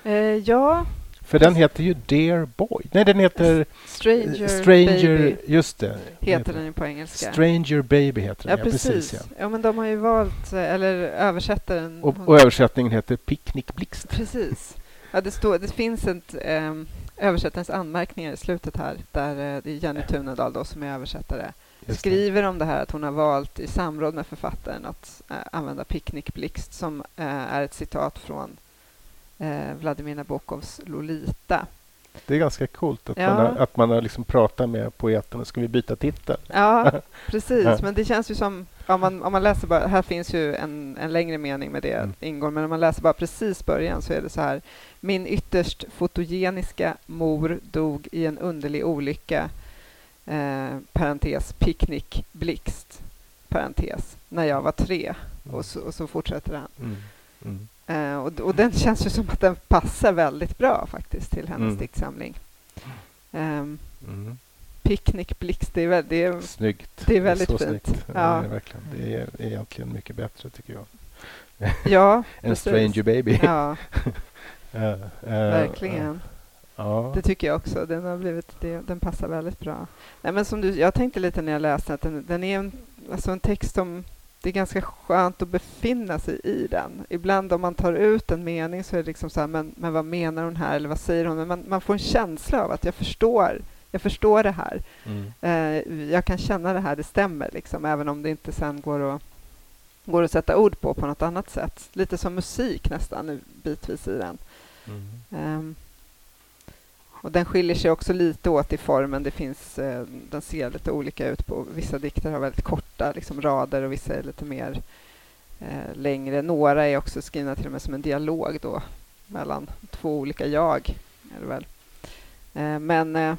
Speaker 3: Uh, ja,
Speaker 1: för den heter ju Dear Boy. Nej, den heter
Speaker 3: Stranger,
Speaker 1: Stranger
Speaker 3: Baby.
Speaker 1: Just det.
Speaker 3: Heter den ju på engelska.
Speaker 1: Stranger Baby heter den,
Speaker 3: ja, precis. precis ja. ja. men de har ju valt, eller översättaren...
Speaker 1: Och, och översättningen heter Picknick Blixt.
Speaker 3: Precis. Ja, det, står, det finns ett um, översättarens anmärkningar i slutet här, där uh, det är Jenny Tunedal då, som är översättare skriver om det här att hon har valt i samråd med författaren att uh, använda Picknick Blixt som uh, är ett citat från eh, Vladimir Nabokovs Lolita.
Speaker 1: Det är ganska coolt att ja. man har, att man har liksom pratat med poeten. Ska vi byta titel?
Speaker 3: Ja, precis. Men det känns ju som... Om man, om man läser bara, här finns ju en, en längre mening med det mm. ingår, men om man läser bara precis början så är det så här. Min ytterst fotogeniska mor dog i en underlig olycka. Eh, parentes, picknick, blixt, parentes, när jag var tre. Mm. Och, så, och så fortsätter han. Mm. Uh, och, och, den känns ju som att den passar väldigt bra faktiskt till hennes mm. diktsamling. Um, mm. Picknick Blixt, det är, det är,
Speaker 1: snyggt.
Speaker 3: Det är väldigt det är
Speaker 1: fint.
Speaker 3: Snyggt.
Speaker 1: Ja. Ja, det, är verkligen, det är egentligen mycket bättre, tycker jag.
Speaker 3: Ja,
Speaker 1: En Stranger Baby.
Speaker 3: Ja. uh, uh, verkligen. Ja. Det tycker jag också. Den, har blivit, det, den passar väldigt bra. Nej, men som du, jag tänkte lite när jag läste att den, den är en, alltså en text som det är ganska skönt att befinna sig i den. Ibland om man tar ut en mening så är det liksom så här, men, men vad menar hon här eller vad säger hon? Men man, man får en känsla av att jag förstår, jag förstår det här. Mm. Eh, jag kan känna det här, det stämmer liksom, även om det inte sen går att, går att sätta ord på på något annat sätt. Lite som musik nästan bitvis i den. Mm. Um, och den skiljer sig också lite åt i formen. Det finns, eh, den ser lite olika ut. på Vissa dikter har väldigt korta liksom, rader och vissa är lite mer eh, längre. Några är också skrivna till och med som en dialog då, mellan två olika jag. Är det väl. Eh, men eh,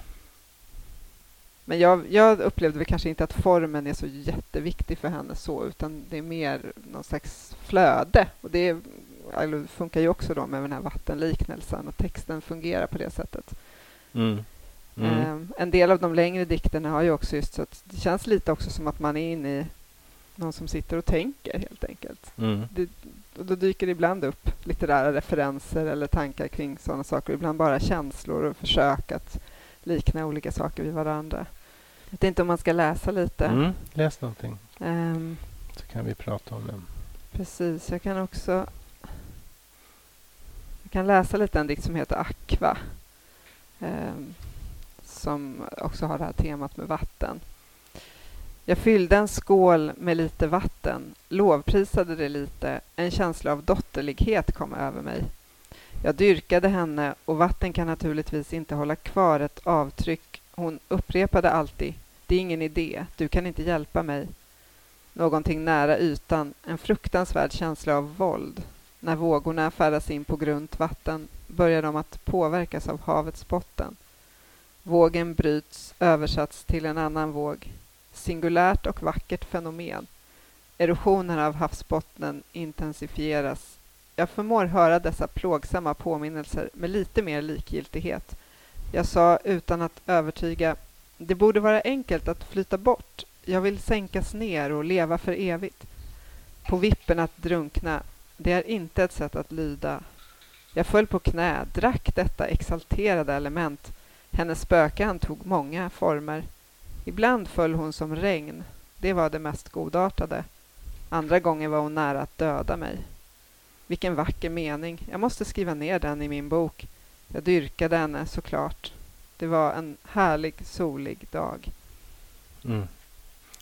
Speaker 3: men jag, jag, upplevde väl kanske inte att formen är så jätteviktig för henne så, utan det är mer någon slags flöde. Och det funkar ju också då med den här vattenliknelsen och texten fungerar på det sättet. Mm. Mm. Um, en del av de längre dikterna har ju också just så att det känns lite också som att man är inne i någon som sitter och tänker helt enkelt. Mm. Det, och då dyker det ibland upp litterära referenser eller tankar kring sådana saker. Ibland bara känslor och försök att likna olika saker vid varandra. Jag vet inte om man ska läsa lite.
Speaker 1: Mm, läs någonting. Um, så kan vi prata om det.
Speaker 3: Precis. Jag kan också jag kan läsa lite en dikt som heter Aqua. Ehm, som också har det här temat med vatten. Jag fyllde en skål med lite vatten, lovprisade det lite, en känsla av dotterlighet kom över mig. Jag dyrkade henne och vatten kan naturligtvis inte hålla kvar ett avtryck. Hon upprepade alltid, det är ingen idé, du kan inte hjälpa mig. Någonting nära ytan, en fruktansvärd känsla av våld. När vågorna färdas in på grunt vatten börjar de att påverkas av havets botten. Vågen bryts, översatts till en annan våg singulärt och vackert fenomen. Erosionen av havsbottnen intensifieras. Jag förmår höra dessa plågsamma påminnelser med lite mer likgiltighet. Jag sa utan att övertyga, det borde vara enkelt att flyta bort. Jag vill sänkas ner och leva för evigt. På vippen att drunkna, det är inte ett sätt att lyda. Jag föll på knä, drack detta exalterade element. Hennes spöke tog många former. Ibland föll hon som regn. Det var det mest godartade. Andra gånger var hon nära att döda mig. Vilken vacker mening. Jag måste skriva ner den i min bok. Jag dyrkade henne såklart. Det var en härlig, solig dag.
Speaker 1: Mm.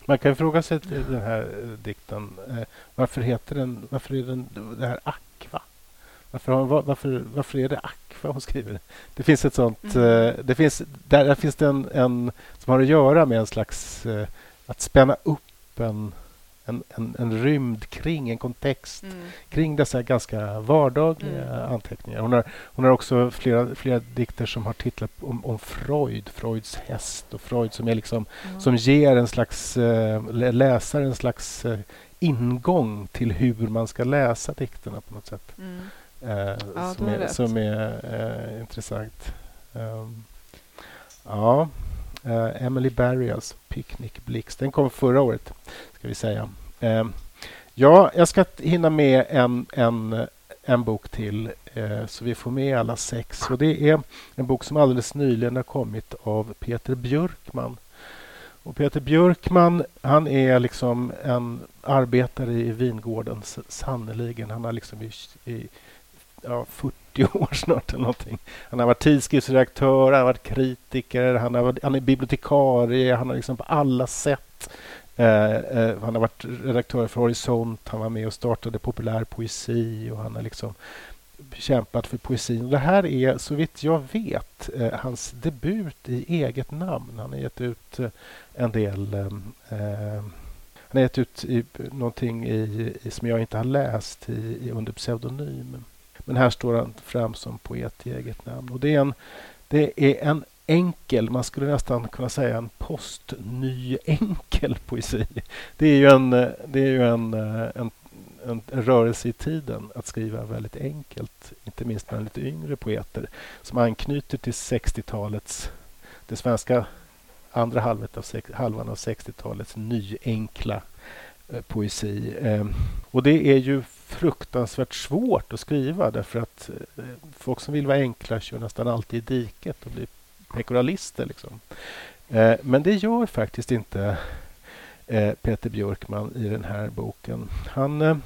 Speaker 1: Man kan fråga sig den här dikten. Eh, varför heter den, varför är den det här Aqua? Varför, varför, varför är det Aqua hon skriver? Det finns ett sånt... Mm. Eh, det finns, där, där finns det en, en, som har att göra med en slags... Eh, att spänna upp en, en, en, en rymd kring en kontext mm. kring dessa ganska vardagliga mm. anteckningar. Hon har, hon har också flera, flera dikter som har titlar om, om Freud, Freuds häst och Freud som, är liksom, mm. som ger en slags äh, läsare en slags ingång till hur man ska läsa dikterna på något sätt. Mm. Eh, ja, som, är, som är eh, intressant. Um, ja, eh, Emily Barrias Picnic Blix. Den kom förra året, ska vi säga. Ehm, ja, jag ska hinna med en, en, en bok till eh, så vi får med alla sex. Och Det är en bok som alldeles nyligen har kommit av Peter Björkman. Och Peter Björkman han är liksom en arbetare i vingården, sannerligen. Han har liksom i, i ja, 40 år snart eller någonting. Han har varit tidskriftsredaktör, han har varit kritiker, han, har varit, han är bibliotekarie, han har liksom på alla sätt eh, eh, han har varit redaktör för Horisont, han var med och startade populär poesi och han har liksom kämpat för poesin. Det här är, så vitt jag vet, eh, hans debut i eget namn. Han har gett ut eh, en del eh, eh, han har gett ut i, någonting i, i, som jag inte har läst i, under pseudonym. Men här står han fram som poet i eget namn. Och det är en, det är en enkel, man skulle nästan kunna säga en postny enkel poesi. Det är ju en, det är ju en, en, en, en rörelse i tiden att skriva väldigt enkelt, inte minst bland lite yngre poeter som anknyter till 60-talets, det svenska andra halvet av, halvan av 60-talets nyenkla eh, poesi. Eh, och det är ju fruktansvärt svårt att skriva därför att eh, folk som vill vara enkla kör nästan alltid i diket och blir pekoralister. Liksom. Eh, men det gör faktiskt inte eh, Peter Björkman i den här boken. Han, eh,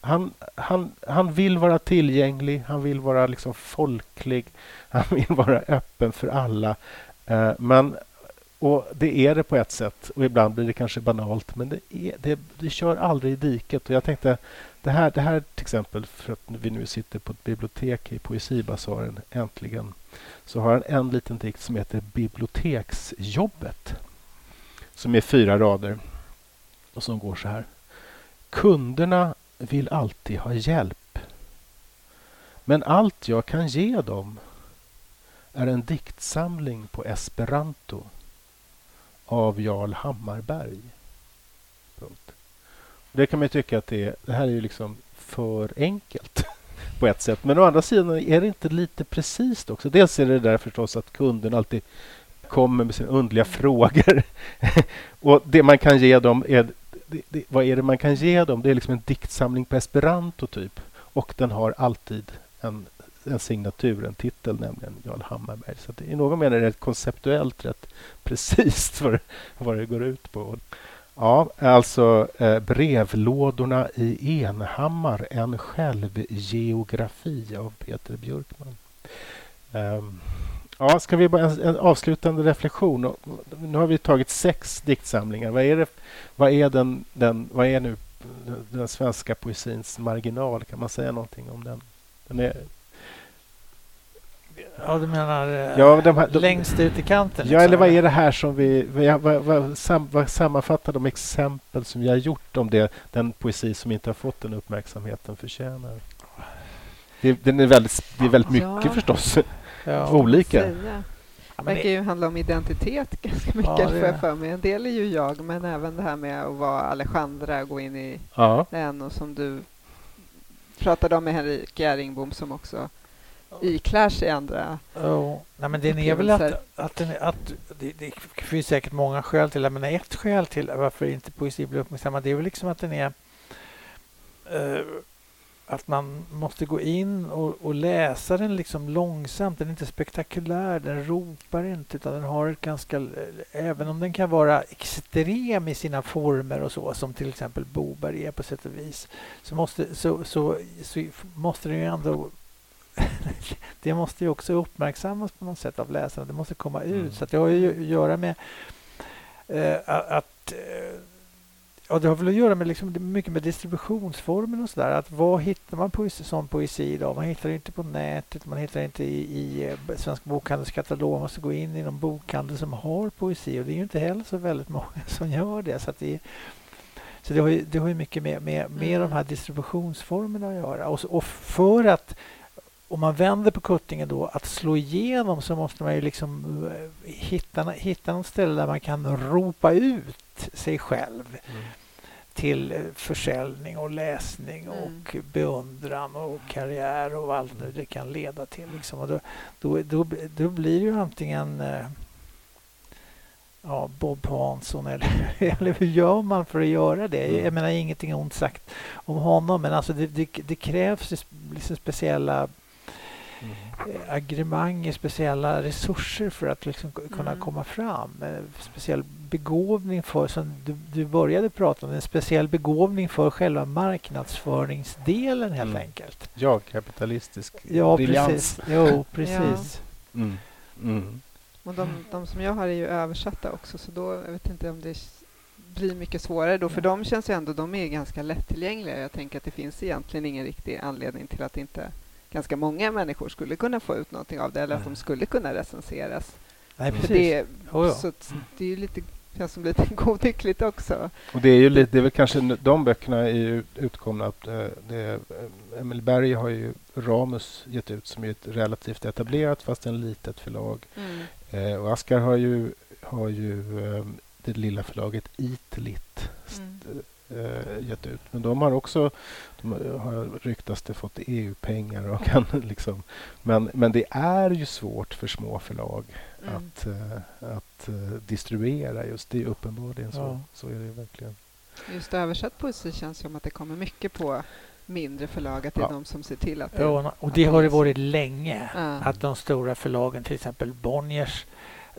Speaker 1: han, han, han vill vara tillgänglig, han vill vara liksom folklig, han vill vara öppen för alla. Eh, men och det är det på ett sätt och ibland blir det kanske banalt men det, är, det, det kör aldrig i diket. Och jag tänkte det här, det här till exempel för att vi nu sitter på ett bibliotek i Poesibasaren äntligen så har han en liten dikt som heter Biblioteksjobbet som är fyra rader och som går så här. Kunderna vill alltid ha hjälp men allt jag kan ge dem är en diktsamling på esperanto av Jarl Hammarberg. Punkt. Det kan man tycka att det, är, det här är ju liksom för enkelt på ett sätt. Men å andra sidan är det inte lite precis också. Dels är det där förstås att kunden alltid kommer med sina underliga frågor. och det man kan ge dem är... Det, det, vad är det man kan ge dem? Det är liksom en diktsamling på esperanto typ. Och den har alltid en en signatur, en titel, nämligen Jarl Hammarberg. Så det, i någon mening är det konceptuellt rätt precis vad, vad det går ut på. Ja, alltså eh, brevlådorna i Enhammar, en självgeografi av Peter Björkman. Um, ja, ska vi bara en, en, avslutande reflektion. Nu har vi tagit sex diktsamlingar. Vad är, det, vad är, den, den, vad är nu den svenska poesins marginal? Kan man säga någonting om den? Den är
Speaker 2: Ja, du menar eh, ja, de här, de, längst ut i kanten?
Speaker 1: Ja, liksom. eller vad är det här som vi... Vad, vad, vad, sam, vad sammanfattar de exempel som vi har gjort om det, den poesi som inte har fått den uppmärksamheten förtjänar? Det, den är väldigt, det är väldigt mycket ja. förstås. Ja. Olika.
Speaker 3: Det verkar ju handla om identitet ganska mycket, ja, för, för mig. En del är ju jag, men även det här med att vara Alejandra, gå in i ja. den och som du pratade om med Henrik Gäringbom som också iklär sig andra
Speaker 2: oh. Nej, men den är väl att, att, den, att det, det finns säkert många skäl till det, men ett skäl till varför inte poesi blir uppmärksammad det är väl liksom att den är uh, att man måste gå in och, och, läsa den liksom långsamt. Den är inte spektakulär, den ropar inte utan den har ett ganska... Även om den kan vara extrem i sina former och så som till exempel Boberg är på sätt och vis så måste, så, så, så måste den ju ändå det måste ju också uppmärksammas på något sätt av läsarna. Det måste komma ut. Mm. Så det har ju att göra med eh, att eh, Ja, det har väl att göra med liksom, mycket med distributionsformen och sådär. Att var hittar man poesi, sån poesi idag? Man hittar det inte på nätet, man hittar det inte i, i eh, Svensk Bokhandels katalog. Man måste gå in i någon bokhandel som har poesi och det är ju inte heller så väldigt många som gör det. Så, det, så det har ju, det har ju mycket med, med, med mm. de här distributionsformerna att göra. Och, och för att om man vänder på kuttingen då, att slå igenom så måste man ju liksom eh, hitta, hitta något ställe där man kan ropa ut sig själv mm. till eh, försäljning och läsning mm. och beundran och karriär och allt det kan leda till. Liksom. Och då, då, då, då blir det ju antingen eh, ja, Bob Hansson eller, eller hur gör man för att göra det? Mm. Jag menar ingenting ont sagt om honom men alltså det, det, det krävs liksom speciella mm. Agremanger, speciella resurser för att liksom kunna mm. komma fram. Speciell begåvning för, som du, du, började prata om, en speciell begåvning för själva marknadsföringsdelen helt mm. enkelt.
Speaker 1: Ja, kapitalistisk
Speaker 2: ja, briljans. Precis. Jo, precis.
Speaker 3: Ja. Mm. Mm. Och de, de, som jag har är ju översatta också, så då jag vet inte om det blir mycket svårare då. För ja. de känns ju ändå, de är ganska lättillgängliga. Jag tänker att det finns egentligen ingen riktig anledning till att inte ganska många människor skulle kunna få ut någonting av det eller att de skulle kunna recenseras.
Speaker 2: Nej, precis.
Speaker 3: Det, oh ja. så det är ju lite känns som lite godtyckligt också.
Speaker 1: Och det är ju lite, det är väl kanske de böckerna är ju utkomna. Eh, det, eh, Emil Berg har ju Ramus gett ut som är ett relativt etablerat fast en litet förlag. Mm. Eh, och Askar har ju, har ju det lilla förlaget Itlit mm eh, gett ut. Men de har också, de har ryktas det, fått EU-pengar. Och kan liksom, men, men det är ju svårt för små förlag mm. att, eh, att uh, distribuera just det. Uppenbarligen så, ja. så är det verkligen.
Speaker 3: Just översatt poesi känns som att det kommer mycket på mindre förlag, att det är ja. de som ser till att det...
Speaker 2: Ja, och det har det varit länge, ja. att de stora förlagen, till exempel Bonniers,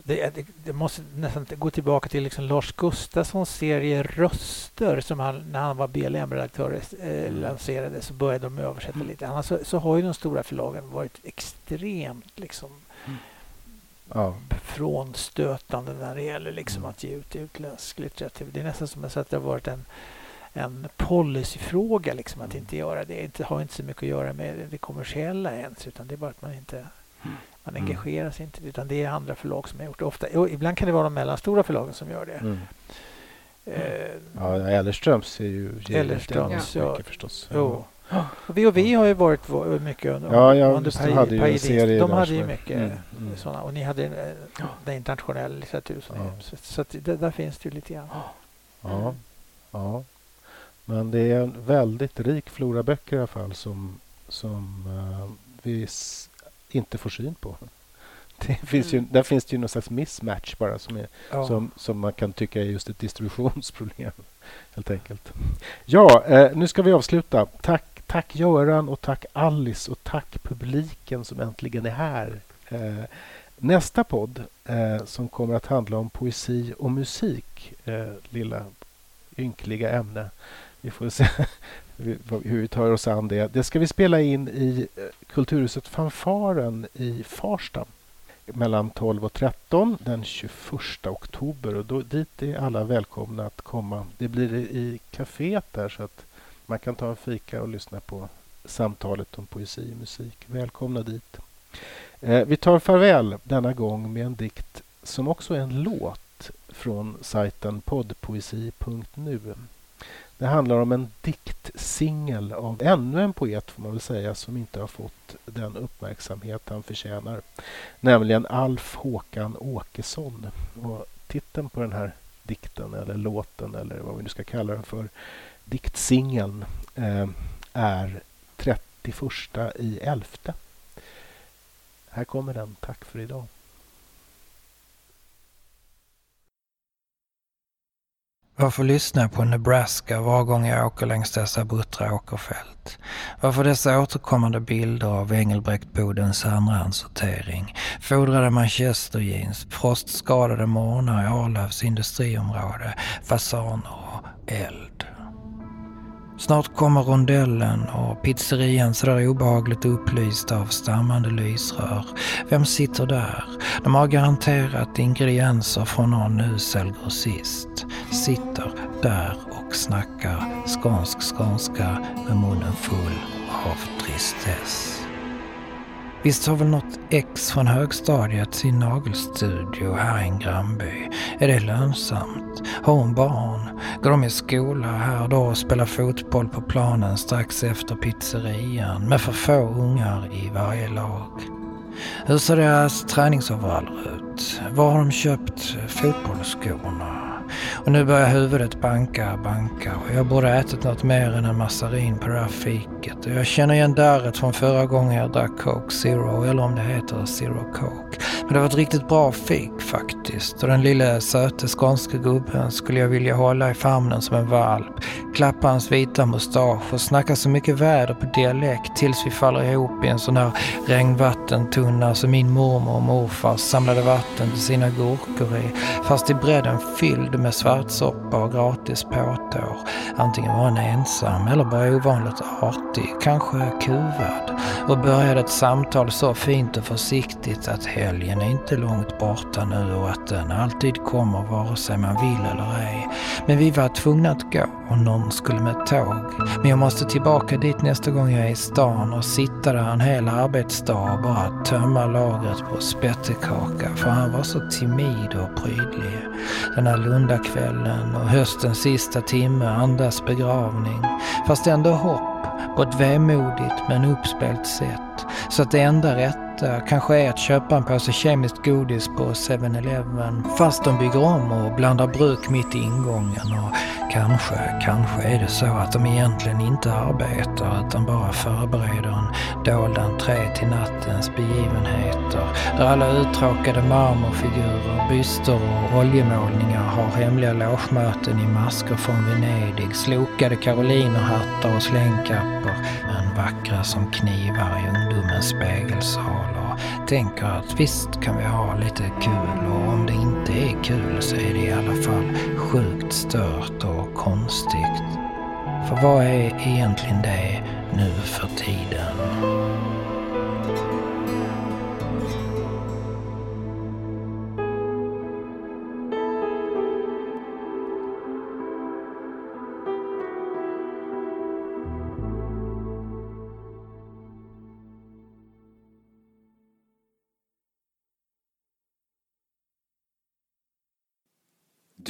Speaker 2: det, det, det, måste nästan gå tillbaka till liksom Lars Gustafssons serie Röster som han, när han var BLM-redaktör eh, mm. lanserade så började de översätta mm. lite. Annars så, så, har ju de stora förlagen varit extremt liksom mm.
Speaker 1: Ja.
Speaker 2: frånstötande när det gäller liksom
Speaker 1: Mm.
Speaker 2: att ge ut utländsk litteratur. Det är nästan som att det har varit en, en policyfråga liksom, att inte göra det. Det har inte så mycket att göra med det kommersiella ens utan det är bara att man inte man
Speaker 1: Mm.
Speaker 2: engagerar sig inte utan det är andra förlag som har gjort det. Ofta, och ibland kan det vara de mellanstora förlagen som gör det.
Speaker 1: Mm.
Speaker 2: Eh,
Speaker 1: Ja, Ellerströms är ju...
Speaker 2: Ellerströms,
Speaker 1: mycket
Speaker 2: ja.
Speaker 1: förstås.
Speaker 2: Jo. Och V&V har ju varit mycket under,
Speaker 1: Ja, ja,
Speaker 2: under peri-
Speaker 1: hade ju en
Speaker 2: periodiskt.
Speaker 1: serie
Speaker 2: De hade ju mycket
Speaker 1: Mm, mm.
Speaker 2: sådana. Och ni hade eh, den internationella litteratur som
Speaker 1: Ja.
Speaker 2: är. Så, så att det, där finns det ju lite grann.
Speaker 1: Ja, ja. Men det är en väldigt rik flora böcker i alla fall som, som eh, vi inte får syn på. Det finns ju,
Speaker 3: Mm.
Speaker 1: där finns det ju någon slags mismatch bara som, är,
Speaker 2: Ja.
Speaker 1: som, som man kan tycka är just ett distributionsproblem. Helt enkelt. Ja, eh, nu ska vi avsluta. Tack, tack Göran och tack Alice och tack publiken som äntligen är här. Eh, nästa podd eh, som kommer att handla om poesi och musik, eh, lilla ynkliga ämne. Vi får se hur vi tar oss an det. Det ska vi spela in i eh, Kulturhuset Fanfaren i Farsta mellan 12 och 13 den 21 oktober. Och då, dit är alla välkomna att komma. Det blir i- i kaféet där så att man kan ta en fika och lyssna på samtalet om poesi och musik. Välkomna dit. Eh, vi tar farväl denna gång med en dikt som också är en låt från sajten poddpoesi.nu. Det handlar om en diktsingel av ännu en poet får man väl säga som inte har fått den uppmärksamhet han förtjänar. Nämligen Alf Håkan Åkesson. Och titeln på den här dikten eller låten eller vad vi nu ska kalla den för, diktsingeln, eh, är 31 i elfte. Här kommer den. Tack för idag.
Speaker 4: Varför lyssnar jag på Nebraska var gång jag åker längs dessa buttra åkerfält? Varför dessa återkommande bilder av Engelbrektbodens andrahandssortering, fodrade manchesterjeans, frostskadade morgnar i Arlövs industriområde, fasaner och eld? Snart kommer rondellen och pizzerian sådär obehagligt upplyst av stammande lysrör. Vem sitter där? De har garanterat ingredienser från någon usel grossist. Sitter där och snackar skånsk skånska med munnen full av tristess. Visst har väl något ex från högstadiet sin nagelstudio här i en grannby. Är det lönsamt? Har hon barn? Går de i skola här då och spelar fotboll på planen strax efter pizzerian med för få ungar i varje lag? Hur ser deras träningsoveraller ut? Var har de köpt fotbollsskorna? Och nu börjar huvudet banka, banka och jag borde ätit något mer än en massarin på det där fiket. Och jag känner igen darret från förra gången jag drack Coke Zero, eller om det heter Zero Coke. Men det var ett riktigt bra fik faktiskt. Och den lille söte skånske gubben skulle jag vilja hålla i famnen som en valp. Klappa hans vita mustasch och snacka så mycket väder på dialekt tills vi faller ihop i en sån här regnvattentunna som min mormor och morfar samlade vatten till sina gurkor i. Fast i bredden fylld med svartsoppa och gratis påtår. Antingen var han ensam eller bara ovanligt artig, kanske kuvad. Och började ett samtal så fint och försiktigt att helgen är inte långt borta nu och att den alltid kommer vare sig man vill eller ej. Men vi var tvungna att gå och någon skulle med tåg. Men jag måste tillbaka dit nästa gång jag är i stan och sitta där en hel arbetsdag och bara tömma lagret på spettekaka för han var så timid och prydlig. Den här Lundakvällen och höstens sista timme andas begravning. Fast ändå hopp på ett vemodigt men uppspelt sätt. Så att det enda rätta kanske är att köpa en påse kemiskt godis på 7-Eleven fast de bygger om och blandar bruk mitt i ingången och kanske, kanske är det så att de egentligen inte arbetar utan bara förbereder en dold entré till nattens begivenheter där alla uttråkade marmorfigurer, byster och oljemålningar har hemliga logemöten i masker från Venedig, slokade karolinerhattar och slängkappor men vackra som knivar i ungdomens spegelsal och tänker att visst kan vi ha lite kul och om det inte är kul så är det i alla fall sjukt stört och konstigt. För vad är egentligen det nu för tiden?